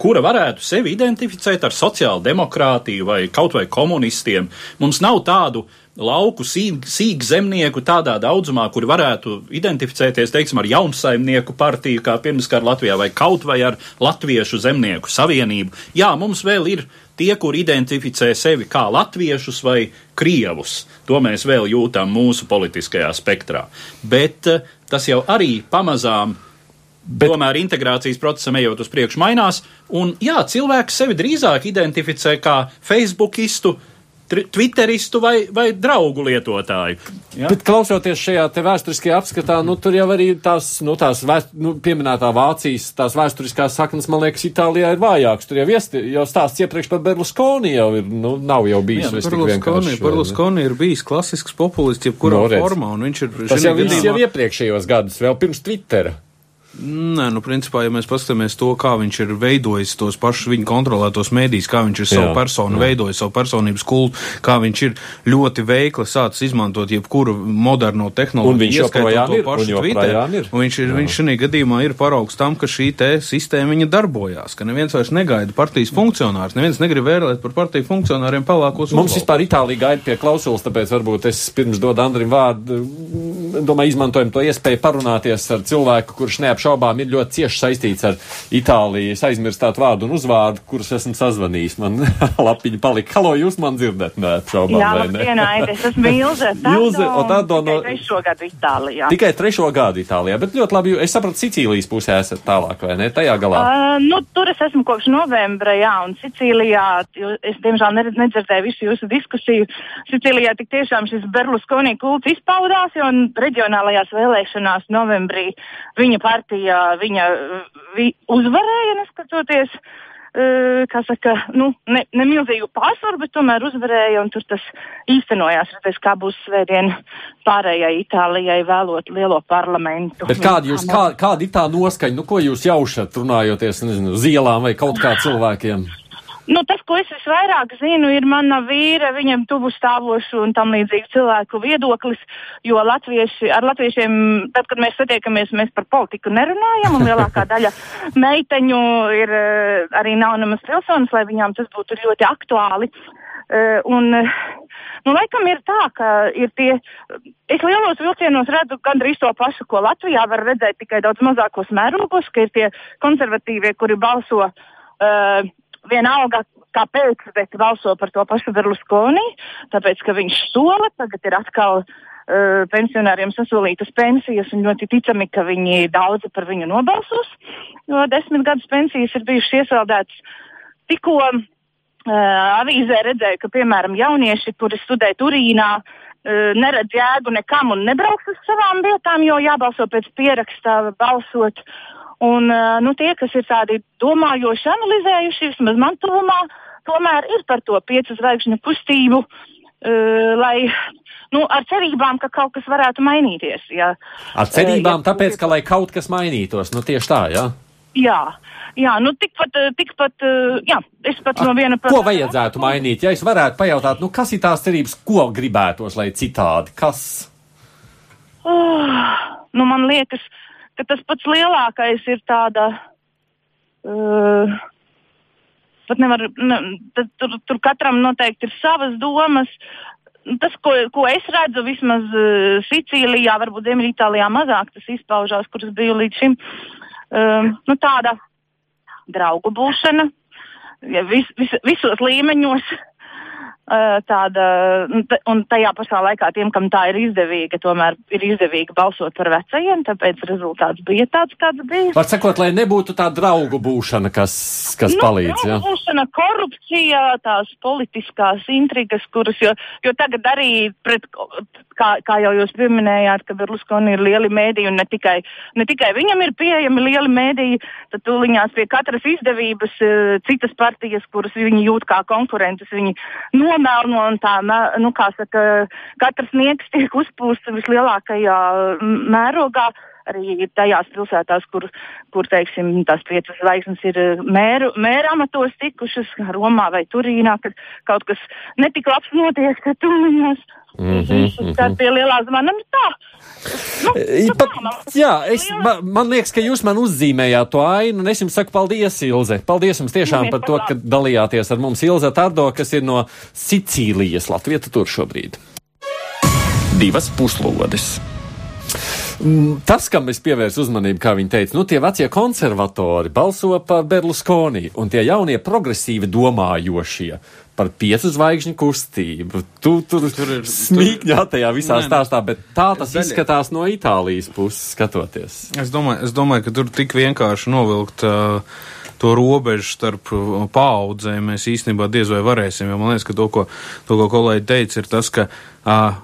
kura varētu sevi identificēt ar sociālu demokrātiju vai kaut vai komunistiem. Mums nav tādu lauku sīk, sīk zemnieku tādā daudzumā, kuri varētu identificēties, teiksim, ar jaunsaimnieku partiju, kā pirmskar Latvijā, vai kaut vai ar Latviešu zemnieku savienību. Jā, mums vēl ir tie, kur identificē sevi kā latviešus vai krievus. To mēs vēl jūtam mūsu politiskajā spektrā. Bet uh, tas jau arī pamazām. Bet... Tomēr integrācijas procesam ejot uz priekšu mainās, un jā, cilvēks sevi drīzāk identificē kā facebookistu, uh, Twitteristu vai, vai draugu lietotāju. Ja? Bet klausoties šajā vēsturiskajā apskatā, nu, tur jau arī tās, nu, tās vēst, nu, pieminētā Vācijas, tās vēsturiskās saknes, man liekas, Itālijā ir vājākas. Tur jau, iesti, jau stāsts iepriekš par Berlusconi jau ir, nu, nav jau bijis. Jā, Berlusconi, Berlusconi ir bijis klasisks populists, jebkurā no, formā, un viņš ir. Tas jau viss jau iepriekšējos gadus, vēl pirms Twittera. Nē, nu, principā, ja mēs paskatāmies to, kā viņš ir veidojis tos pašus viņa kontrolētos mēdījus, kā viņš ir savu jā, personu jā. veidojis, savu personības kultu, kā viņš ir ļoti veikli sācis izmantot jebkuru moderno tehnoloģiju. Un viņš joprojām ir, joprojām ir. Un viņš ir, jā. viņš šī gadījumā ir paraugs tam, ka šī te sistēma viņa darbojās, ka neviens vairs negaida partijas funkcionārus, neviens negrib vērlēt par partiju funkcionāriem pelākos. Mums uzvaldu. vispār Itālija gaida pie klausulas, tāpēc varbūt es pirms dodu Andrim vārdu, domāju, izmantojam to iespēju parunāties ar cilvēku, kurš neapšaubās neapšaubām ir ļoti cieši saistīts ar Itāliju. Es aizmirstu vārdu un uzvārdu, kurus esmu sazvanījis. Man lapiņa palika. Halo, jūs man dzirdat? Neapšaubām. Jā, labdien, es esmu Ilze. Ilze, o tādo no. Tikai trešo gadu Itālijā. Tikai trešo gadu Itālijā, bet ļoti labi, es sapratu, Sicīlijas pusē esat tālāk, vai ne? Tajā galā. Uh, nu, tur es esmu kopš novembra, jā, un Sicīlijā, es diemžēl nedzirdēju visu jūsu diskusiju. Sicīlijā tik tiešām šis Berlusconi kults izpaudās, jo reģionālajās vēlēšanās novembrī viņa partija partija viņa vi, uzvarēja, neskatoties, uh, kā saka, nu, ne, ne milzīgu pārsvaru, bet tomēr uzvarēja, un tur tas īstenojās. Redzēs, kā būs svētdien pārējai Itālijai vēlot lielo parlamentu. Bet kāda, jūs, kā, kāda ir tā noskaņa, nu, ko jūs jaušat, runājoties, nezinu, uz ielām vai kaut kā cilvēkiem? Nu, tas, ko es visvairāk zinu, ir mana vīra, viņam tuvu stāvošu un tam līdzīgi cilvēku viedoklis, jo latvieši, ar latviešiem, tad, kad mēs satiekamies, mēs par politiku nerunājam, un lielākā daļa meiteņu ir eh, arī nav nemaz pilsonis, lai viņām tas būtu ļoti aktuāli. Uh, un, nu, laikam ir tā, ka ir tie, es lielos vilcienos redzu gandrīz to pašu, ko Latvijā var redzēt tikai daudz mazākos mērogos, ka ir tie konservatīvie, kuri balso uh, vienalga, kāpēc, bet balso par to pašu Berluskoni, tāpēc, ka viņš sola, tagad ir atkal uh, pensionāriem sasolītas pensijas, un ļoti ticami, ka viņi daudzi par viņu nobalsos, jo desmit gadus pensijas ir bijušas iesaldētas. Tikko uh, avīzē redzēju, ka, piemēram, jaunieši, kuri studē Turīnā, uh, neredz jēgu nekam un nebrauks uz savām vietām, jo jābalso pēc pierakstā balsot. Un, nu, tie, kas ir tādi domājoši, analizējuši, vismaz man tuvumā, tomēr ir par to piecu zvaigžņu kustību, uh, lai nu, ar cerībām, ka kaut kas varētu mainīties. Ja, ar cerībām, ja, tāpēc, ka lai kaut kas mainītos, nu tieši tā, jā. Jā, jā, nu tikpat, tikpat, jā, es pat no viena par. Ko vajadzētu mainīt? Ja es varētu pajautāt, nu kas ir tās cerības, ko gribētos, lai citādi, kas? Oh, nu man liekas, uh, ka tas pats lielākais ir tāda. Uh, pat nevar, ne, tur, tur katram noteikti ir savas domas. Tas, ko, ko es redzu, vismaz uh, Sicīlijā, varbūt Ziemeļitālijā mazāk tas izpaužās, kuras biju līdz šim, uh, nu, tāda draugu būšana ja, vis, vis, visos līmeņos. Tāda, un tajā pašā laikā tiem, kam tā ir izdevīga, tomēr ir izdevīgi balsot par vecajiem, tāpēc rezultāts bija tāds, kāds bija. Var sakot, lai nebūtu tā draugu būšana, kas, kas nu, palīdz, jā? Būšana, korupcija, tās politiskās intrigas, kuras, jo, jo tagad arī pret, kā, kā jau jūs pieminējāt, ka Berluskoni ir lieli mēdīji un ne tikai, ne tikai viņam ir pieejami lieli mēdīji, tad tūliņās pie katras izdevības citas partijas, kuras viņi jūt kā konkurentus, viņi no nomelno un tā, nu, kā saka, katrs nieks tiek uzpūsts vislielākajā mērogā. Arī tajās pilsētās, kur, kur teiksim, tās piecas zvaigznes ir mēru, mēra amatos tikušas, Romā vai Turīnā, kad kaut kas netik labs notiek, ka tuliņos. Mm -hmm, tā pie lielā zvana, nu tā. Nu, nu Pat, jā, es, man, man liekas, ka jūs man uzzīmējāt to ainu, un es jums saku paldies, Ilze. Paldies jums tiešām par to, ka dalījāties ar mums Ilze Tardo, kas ir no Sicīlijas Latvijas tur šobrīd. Divas puslodes. Mm, tas, kam es pievērsu uzmanību, kā viņi teica, nu, tie vecie konservatori balso par Berlusconi, un tie jaunie progresīvi domājošie par piecu zvaigžņu kustību. Tu tur, tur ir smīkņā tajā visā nē, stāstā, bet tā tas daļa... izskatās no Itālijas puses skatoties. Es domāju, es domāju ka tur tik vienkārši novilkt. Uh, to robežu starp paudzēm mēs īstenībā diez vai varēsim. Man liekas, ka to, ko, to, ko kolēģi teica, ir tas, ka uh,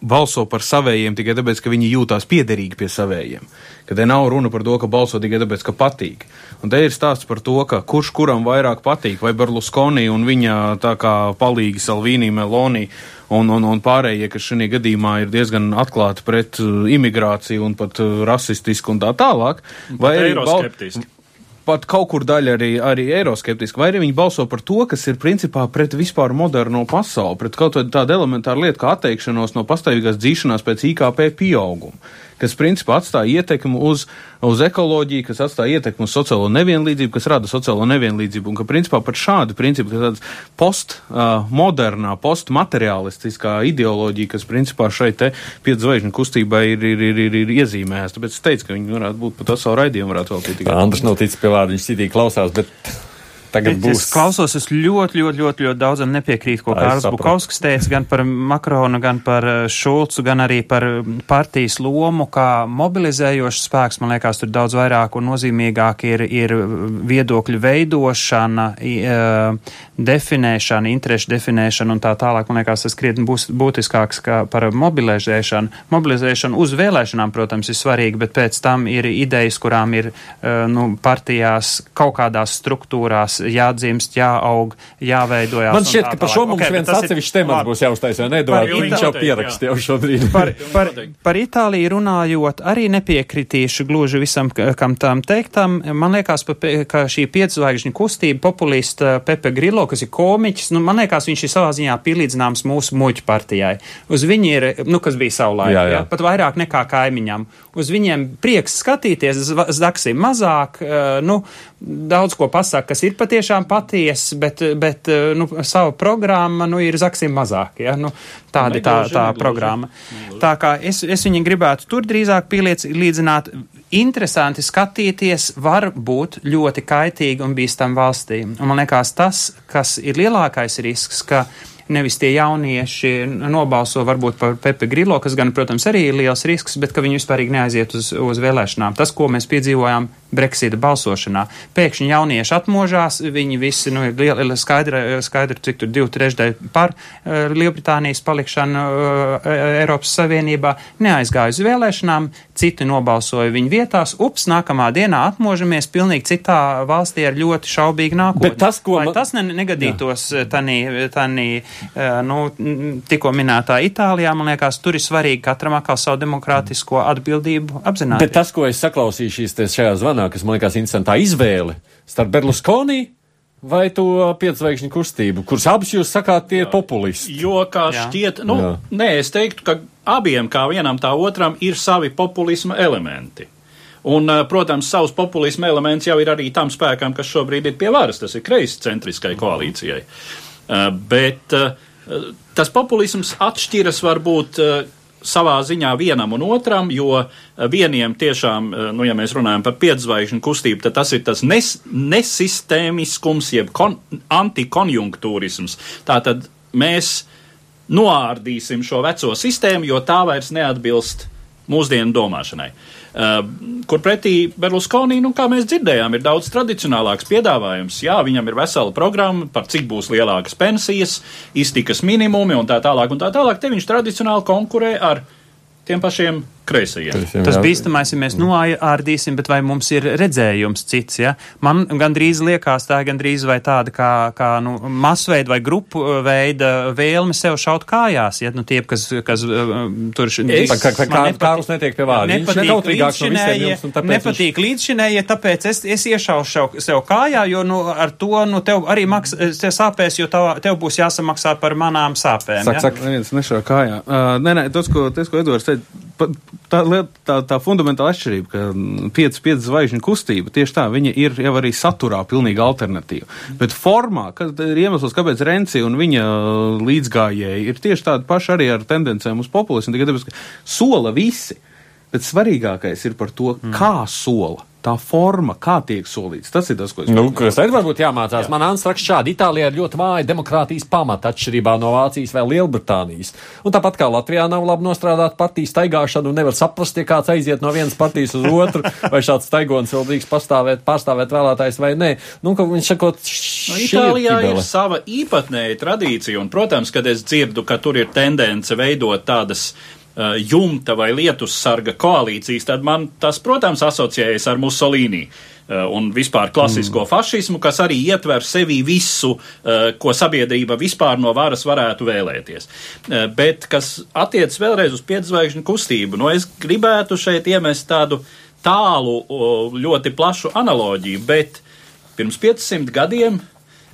balso par savējiem tikai tāpēc, ka viņi jūtās piederīgi pie savējiem. Ka te nav runa par to, ka balso tikai tāpēc, ka patīk. Un te ir stāsts par to, kurš kuram vairāk patīk, vai Berlusconi un viņa tā kā palīgi Salvīnī, Meloni un, un, un pārējie, kas šajā gadījumā ir diezgan atklāti pret imigrāciju un pat rasistisku un tā tālāk. Vai arī eiroskeptiski pat kaut kur daļa arī, arī eiroskeptiski, vai arī viņi balso par to, kas ir principā pret vispār moderno pasauli, pret kaut kādu elementāru lietu kā atteikšanos no pastāvīgās dzīšanās pēc IKP pieauguma kas principā atstāja ietekmi uz, uz ekoloģiju, kas atstāja ietekmi uz sociālo nevienlīdzību, kas rada sociālo nevienlīdzību, un ka principā pat šādi principi, ka tāds postmodernā, uh, postmaterialistiskā ideoloģija, kas principā šai te piedzvaigžņu kustībai ir, ir, ir, ir, ir iezīmēta. Tāpēc es teicu, ka viņi varētu būt pat savu raidījumu varētu tikai. Andrs nav ticis pie vārda, viņš citīgi klausās, bet Tagad būs. Es klausos, es ļoti, ļoti, ļoti, ļoti daudzam nepiekrītu, ko Kārls Bukovskis teica gan par Makronu, gan par eh, Šulcu, gan arī par partijas lomu, kā mobilizējošs spēks. Man liekas, tur daudz vairāk un nozīmīgāk ir, ir viedokļu veidošana, uh, definēšana, interešu definēšana un tā tālāk. Man liekas, tas krietni būs būtiskāks par mobilizēšanu. Mobilizēšana uz vēlēšanām, protams, ir svarīga, bet pēc tam ir idejas, kurām ir uh, nu, partijās kaut kādās struktūrās jādzimst, jāaug, jāveidojās. Man šķiet, ka par šo mums okay, viens atsevišķs temats būs jāuztais, vai ne? Viņš jau pierakstīja šobrīd. Par, par, par Itāliju runājot, arī nepiekritīšu gluži visam, kam tam teiktam. Man liekas, ka šī piedzvaigžņu kustība populista Pepe Grillo, kas ir komiķis, nu, man liekas, viņš ir savā ziņā pielīdzināms mūsu muļķu partijai. Uz viņi ir, nu, kas bija savulaik, jā, jā. Jā, pat vairāk nekā kaimiņam. Uz viņiem prieks skatīties, zaksim mazāk, nu, daudz ko pasaka, kas ir patiešām patiesa, bet, bet nu, savu programmu nu, ir zaksim mazāk. Ja? Nu, tāda ir tā, tā programma. Tā kā es, es viņu gribētu tur drīzāk pielīdzināt. Interesanti skatīties, var būt ļoti kaitīgi un bīstam valstī. Un man liekas, tas, kas ir lielākais risks, ka nevis tie jaunieši nobalso varbūt par Pepe Grillo, kas gan, protams, arī ir liels risks, bet ka viņi vispārīgi neaiziet uz, uz vēlēšanām. Tas, ko mēs piedzīvojām Brexita balsošanā. Pēkšņi jaunieši atmožās, viņi visi, nu, ir skaidri, skaidri cik tur divi trešdaļi par uh, Lielbritānijas palikšanu uh, Eiropas Savienībā, neaizgāja uz vēlēšanām, citi nobalsoja viņu vietās, ups, nākamā dienā atmožamies pilnīgi citā valstī ar ļoti šaubīgu nākotni. Bet tas, ko Lai tas ne, negadītos tanī, tanī, nu, tikko minētā Itālijā, man liekas, tur ir svarīgi katram atkal savu demokrātisko atbildību apzināties. Bet tas, ko es saklausīju šīs šajā zvanā, kas man liekas interesantā izvēle starp Berlusconi vai to piedzvaigžņu kustību, kuras abas jūs sakāt, tie ir populisti. Jo, kā Jā. šķiet, nu, Jā. nē, es teiktu, ka abiem, kā vienam tā otram, ir savi populisma elementi. Un, protams, savs populisma elements jau ir arī tam spēkam, kas šobrīd ir pie varas, tas ir kreiscentriskai koalīcijai. Bet tas populisms atšķiras varbūt savā ziņā vienam un otram, jo vieniem tiešām, nu, ja mēs runājam par piedzvaigžņu kustību, tad tas ir tas nes, nesistēmiskums, jeb kon, antikonjunktūrisms. Tātad mēs noārdīsim šo veco sistēmu, jo tā vairs neatbilst mūsdienu domāšanai. Uh, kur pretī Berlusconi, nu, kā mēs dzirdējām, ir daudz tradicionālāks piedāvājums. Jā, viņam ir vesela programma par cik būs lielākas pensijas, iztikas minimumi un tā tālāk un tā tālāk. Te viņš tradicionāli konkurē ar tiem pašiem kreisajiem. Tas bīstamais, ja mēs noārdīsim, bet vai mums ir redzējums cits, ja? Man gandrīz liekas tā gandrīz vai tāda kā, kā nu, masveida vai grupu veida vēlme sev šaut kājās, ja? Nu, tie, kas, kas tur... Es, kā, kā, kā, Kārlis netiek pie vārda. Nepatīk līdzšinēja, no nepatīk līdzšinēja, tāpēc es, es iešaušu sev, sev kājā, jo, nu, ar to, nu, tev arī maks, te sāpēs, jo tev, tev būs jāsamaksā par manām sāpēm. Saka, ja? saka, neviens nešā kājā. Uh, nē, nē, tas, ko, tas, ko Edvards teica, tā, tā, tā fundamentāla atšķirība, ka 5-5 zvaigžņu kustība tieši tā, viņa ir jau arī saturā pilnīgi alternatīva. Bet formā, kas ir iemesls, kāpēc Renci un viņa līdzgājēji ir tieši tādi paši arī ar tendencēm uz populismu, tikai tāpēc, ka sola visi. Bet svarīgākais ir par to, mm. kā sola tā forma, kā tiek solīts. Tas ir tas, ko es nu, kas arī varbūt jāmācās. Jā. Man Anstraks šādi Itālijā ir ļoti vāja demokrātijas pamata atšķirībā no Vācijas vai Lielbritānijas. Un tāpat kā Latvijā nav labi nostrādāt partiju staigāšanu un nevar saprast, ja kāds aiziet no vienas partijas uz otru, vai šāds staigons vēl drīkst pastāvēt, pārstāvēt vēlētājs vai nē. Nu, ka viņš sakot, no, Itālijā ir sava īpatnēja tradīcija, un, protams, kad es dzirdu, ka tur ir tendence veidot tādas jumta vai lietussarga koalīcijas, tad man tas, protams, asociējas ar Musolīni. un vispār klasisko mm. fašismu, kas arī ietver sevi visu, ko sabiedrība vispār no varas varētu vēlēties. Bet, kas attiec vēlreiz uz piedzvaigžņu kustību, no nu, es gribētu šeit iemest tādu tālu, ļoti plašu analoģiju, bet pirms 500 gadiem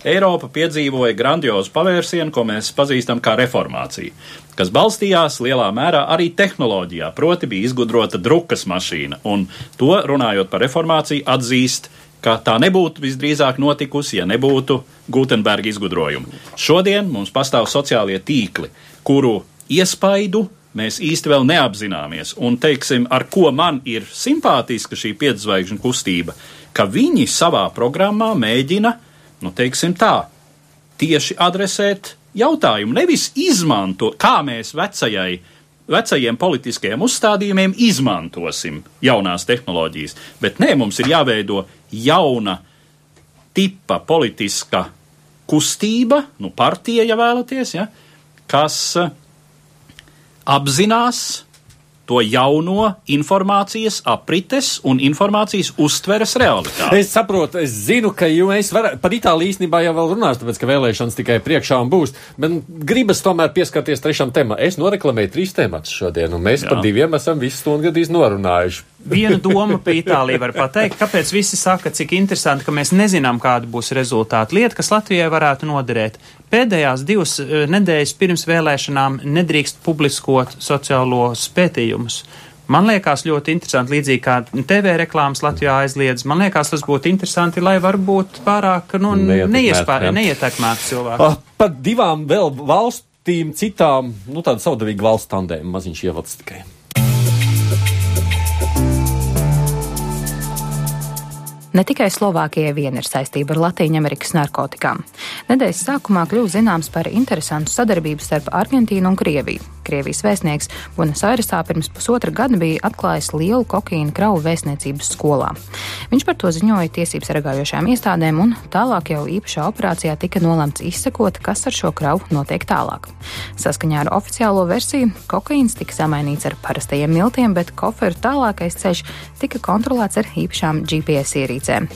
Eiropa piedzīvoja grandiozu pavērsienu, ko mēs pazīstam kā reformācija, kas balstījās lielā mērā arī tehnoloģijā, proti bija izgudrota drukas mašīna, un to runājot par reformāciju atzīst ka tā nebūtu visdrīzāk notikusi, ja nebūtu Gutenberga izgudrojumu. Šodien mums pastāv sociālie tīkli, kuru iespaidu mēs īsti vēl neapzināmies. Un, teiksim, ar ko man ir simpātiska šī piedzvaigžņu kustība, ka viņi savā programmā mēģina nu, teiksim tā, tieši adresēt jautājumu, nevis izmanto, kā mēs vecajai, vecajiem politiskajiem uzstādījumiem izmantosim jaunās tehnoloģijas, bet nē, mums ir jāveido jauna tipa politiska kustība, nu, partija, ja vēlaties, ja, kas apzinās to jauno informācijas aprites un informācijas uztveres realitāti. Es saprotu, es zinu, ka jūs varat, par Itāliju īstenībā jau vēl runās, tāpēc, ka vēlēšanas tikai priekšā un būs, bet gribas tomēr pieskarties trešam temam. Es noreklamēju trīs tematus šodien, un mēs Jā. par diviem esam visu stundu gadījis norunājuši. Viena doma par Itāliju var pateikt, kāpēc visi saka, cik interesanti, ka mēs nezinām, kāda būs rezultāta. Lieta, kas Latvijai varētu noderēt. Pēdējās divas eh, nedēļas pirms vēlēšanām nedrīkst publiskot sociālos pētījumus. Man liekas ļoti interesanti, līdzīgi kā TV reklāmas Latvijā aizliedz. Man liekas, tas būtu interesanti, lai varbūt pārāk nu, neietekmētu cilvēku. Ah, par divām vēl valstīm, citām, nu tāda saudabīga valsts tandēma maziņš ievads tikai. Ne tikai Slovākijai vien ir saistība ar Latvijas narkotikām. Nedēļas sākumā kļuva zināms par interesantu sadarbību starp Argentīnu un Krieviju. Krievijas vēstnieks Buenos Airesā pirms pusotra gada bija atklājis lielu kokaīna kravu vēstniecības skolā. Viņš par to ziņoja tiesības sargājošām iestādēm, un tālāk jau īpašā operācijā tika nolemts izsekot, kas ar šo kravu notiek tālāk. Saskaņā ar oficiālo versiju kokaīns tika samainīts ar parastajiem miltiem, bet koferu tālākais ceļš tika kontrolēts ar īpašām GPS ierīcēm.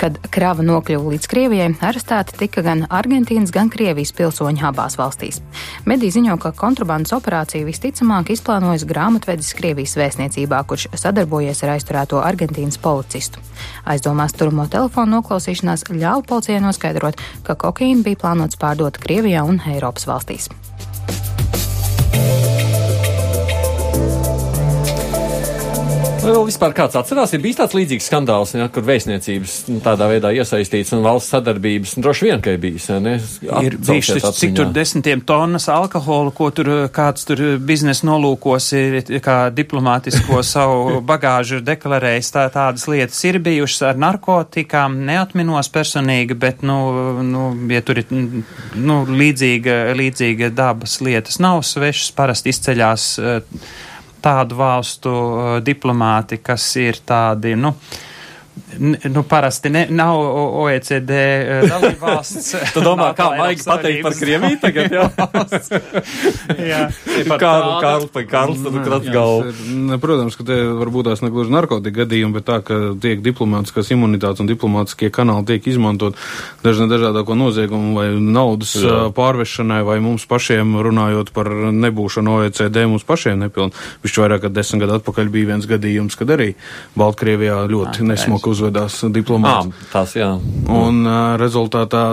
Kad krava nokļuva līdz Krievijai, arestēti tika gan Argentīnas, gan Krievijas pilsoņi abās valstīs. Mediji ziņo, ka kontrabandas operācija operāciju visticamāk izplānojis grāmatvedis Krievijas vēstniecībā, kurš sadarbojies ar aizturēto Argentīnas policistu. Aizdomās turamo telefonu noklausīšanās ļāva policijai noskaidrot, ka kokaīna bija plānots pārdot Krievijā un Eiropas valstīs. Vēl vispār kāds atcerās, ir bijis tāds līdzīgs skandāls, ja, kur vēstniecības nu, tādā veidā iesaistīts un valsts sadarbības nu, droši vien, ka ir bijis. Ne? ir bijis tas, cik tur desmitiem tonnas alkohola, ko tur kāds tur biznesa nolūkos ir, kā diplomātisko savu bagāžu ir deklarējis, tā, tādas lietas ir bijušas ar narkotikām, neatminos personīgi, bet, nu, nu ja tur ir, nu, līdzīga, līdzīga dabas lietas nav svešas, parasti izceļās. Uh, tādu valstu uh, diplomāti, kas ir tādi, nu, Nu, parasti ne, nav OECD uh, dalībvalsts. tu domā, kā vajag pateikt par Krieviju tagad? Jā, jā par Kārlu, Kārlu, par Kārls, tad krats galvu. Protams, ka te varbūt tās negluži narkotika gadījumi, bet tā, ka tiek diplomātiskās imunitātes un diplomātiskie kanāli tiek izmantot dažna dažādāko noziegumu vai naudas jā. Pārvešanai vai mums pašiem runājot par nebūšanu OECD, mums pašiem nepilni. Viņš vairāk kā desmit gadu atpakaļ bija viens gadījums, kad arī Baltkrievijā ļoti nesmuki ka uzvedās diplomāts. À, tas, jā. Un uh, rezultātā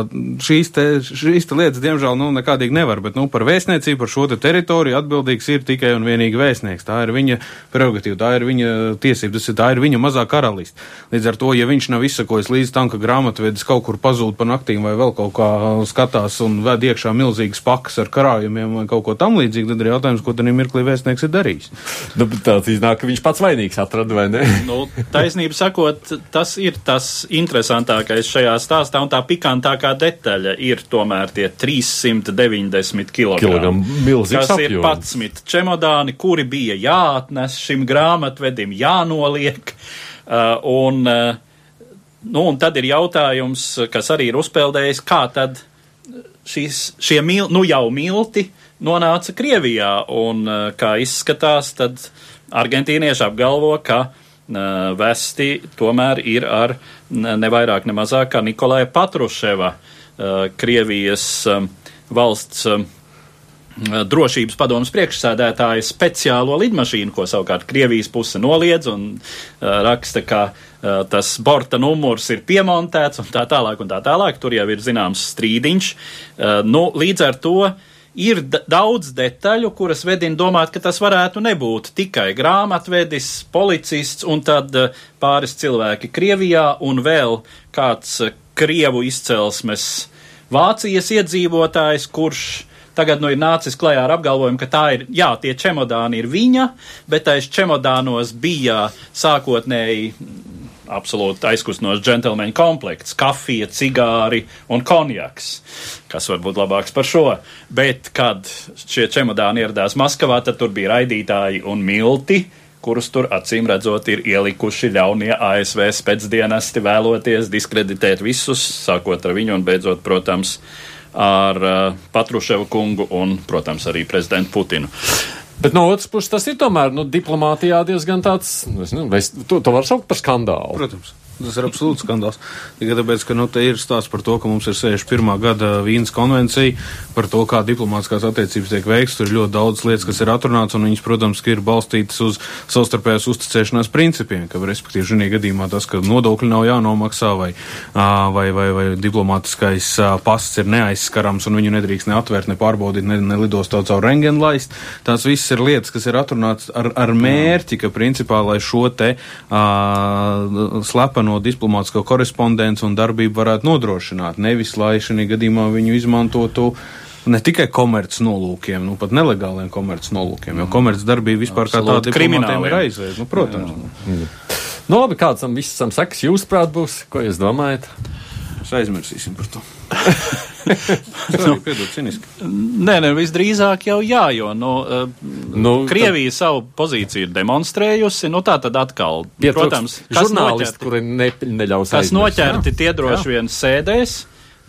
šīs, te, šīs te lietas, diemžēl, nu, nekādīgi nevar, bet, nu, par vēstniecību, par šo te teritoriju atbildīgs ir tikai un vienīgi vēstnieks. Tā ir viņa prerogatīva, tā ir viņa tiesība, tas ir, tā ir viņa mazā karalista. Līdz ar to, ja viņš nav izsakojis līdz tam, ka grāmatvedis kaut kur pazūd pa naktīm vai vēl kaut kā skatās un ved iekšā milzīgas pakas ar karājumiem vai kaut ko tam līdzīgu, tad ir jautājums, ko tad mirklī vēstnieks ir darījis. Nu, tāds iznāk, ka viņš pats vainīgs atrada, vai ne? nu, taisnība sakot, tas ir tas interesantākais šajā stāstā, un tā pikantākā detaļa ir tomēr tie 390 kg. Kas ir 11 čemodāni, kuri bija jāatnes šim grāmatvedim, jānoliek. Uh, un, uh, nu, un tad ir jautājums, kas arī ir uzpeldējis, kā tad šīs, šie mil, nu jau milti nonāca Krievijā, un uh, kā izskatās, tad argentīnieši apgalvo, ka vesti tomēr ir ar ne vairāk, ne mazāk kā Nikolai Patruševa, Krievijas valsts drošības padomus priekšsēdētāja speciālo lidmašīnu, ko savukārt Krievijas puse noliedz un raksta, ka tas borta numurs ir piemontēts un tā tālāk un tā tālāk. Tur jau ir zināms strīdiņš. Nu, līdz ar to ir daudz detaļu, kuras vedina domāt, ka tas varētu nebūt. Tikai grāmatvedis, policists un tad pāris cilvēki Krievijā un vēl kāds Krievu izcelsmes Vācijas iedzīvotājs, kurš Tagad nu ir nācis klajā ar apgalvojumu, ka tā ir, jā, tie čemodāni ir viņa, bet aiz čemodānos bija sākotnēji absolūti aizkustinošs džentlmeņa komplekts, kafija, cigāri un konjaks, kas var būt labāks par šo. Bet, kad šie čemodāni ieradās Maskavā, tad tur bija raidītāji un milti, kurus tur acīm redzot ir ielikuši ļaunie ASV spēcdienesti vēloties diskreditēt visus, sākot ar viņu un beidzot, protams, ar uh, Patruševu kungu un, protams, arī prezidentu Putinu. Bet no otras puses, tas ir tomēr nu, diplomātijā diezgan tāds, nu, nezinu, to, to var saukt par skandālu. Protams. Tas ir absolūts skandāls. Tikai tāpēc, ka nu, te ir stāsts par to, ka mums ir 61. gada Vīnas konvencija par to, kā diplomātiskās attiecības tiek veikts. Tur ir ļoti daudz lietas, kas ir atrunāts, un viņas, protams, ir balstītas uz savstarpējās uzticēšanās principiem, ka, respektīvi, šajā gadījumā tas, ka nodokļi nav jānomaksā vai, vai, vai, vai diplomātiskais pasts ir neaizskarams un viņu nedrīkst ne atvērt, ne pārbaudīt, ne, ne lidostā caur rengenu laist. Tās visas ir lietas, kas ir atrunāts ar, ar mērķi, ka, principā, lai šo te uh, slepeno no diplomātsko korespondenci un darbību varētu nodrošināt, nevis lai šī gadījumā viņu izmantotu ne tikai komerc nolūkiem, nu pat nelegāliem komerc nolūkiem, jo komerc darbība vispār Absolut, kā tāda krimināliem ir aizliegta. Nu, protams. Jā, jā. Nu, labi, kāds tam visam sekas jūsuprāt būs? Ko jūs domājat? Mēs aizmirsīsim par to. Sorry, piedod, ciniski. Nē, nē, visdrīzāk jau jā, jo nu, nu, Krievija tad... savu pozīciju ir demonstrējusi. Nu, tā tad atkal, Pietrūks protams, kas noķerti, kuri ne, neļaus kas noķerti, tie droši vien sēdēs.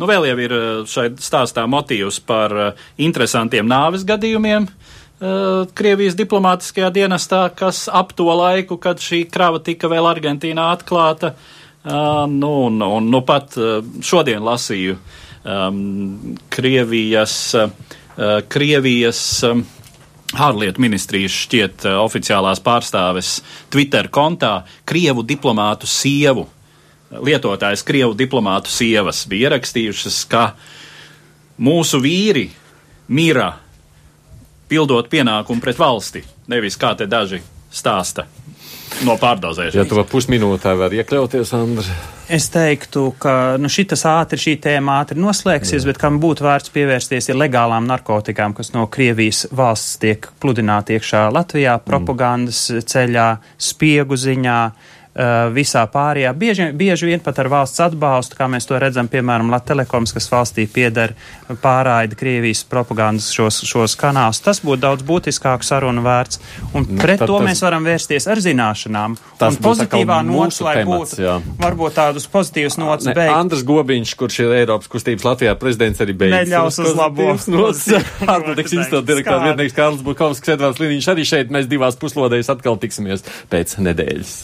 Nu, vēl jau ir šai stāstā motīvs par interesantiem nāves gadījumiem. Krievijas diplomātiskajā dienestā, kas ap to laiku, kad šī krava tika vēl Argentīnā atklāta, uh, Uh, nu, un, un nu pat šodien lasīju um, Krievijas, uh, Krievijas um, ārlietu ministrijas šķiet uh, oficiālās pārstāves Twitter kontā Krievu diplomātu sievu. Lietotājs Krievu diplomātu sievas bija ierakstījušas, ka mūsu vīri mira pildot pienākumu pret valsti, nevis kā te daži stāsta no pārdozēšanas. Ja tu pusminūtē var iekļauties, Andri. Es teiktu, ka nu, šitas ātri, šī tēma ātri noslēgsies, Jā. bet kam būtu vērts pievērsties ir legālām narkotikām, kas no Krievijas valsts tiek pludināti iekšā Latvijā, propagandas ceļā, spiegu ziņā. Uh, visā pārējā. Bieži, bieži vien pat ar valsts atbalstu, kā mēs to redzam, piemēram, Latvijas kas valstī pieder, pārraida Krievijas propagandas šos, šos kanālus. Tas būtu daudz būtiskāk sarunu vērts. Un nu, pret to tas, mēs varam vērsties ar zināšanām. Tas un pozitīvā nots, lai būtu jā. varbūt tādus pozitīvus nots ne, beigt. Andrs Gobiņš, kurš ir Eiropas kustības Latvijā prezidents, arī beidz. Neļaus uz labo. Ārpolitikas institūta direktora vietnieks Kārlis Bukovskis, Edvards Liniņš arī šeit. Mēs divās puslodēs atkal tiksimies pēc nedēļas.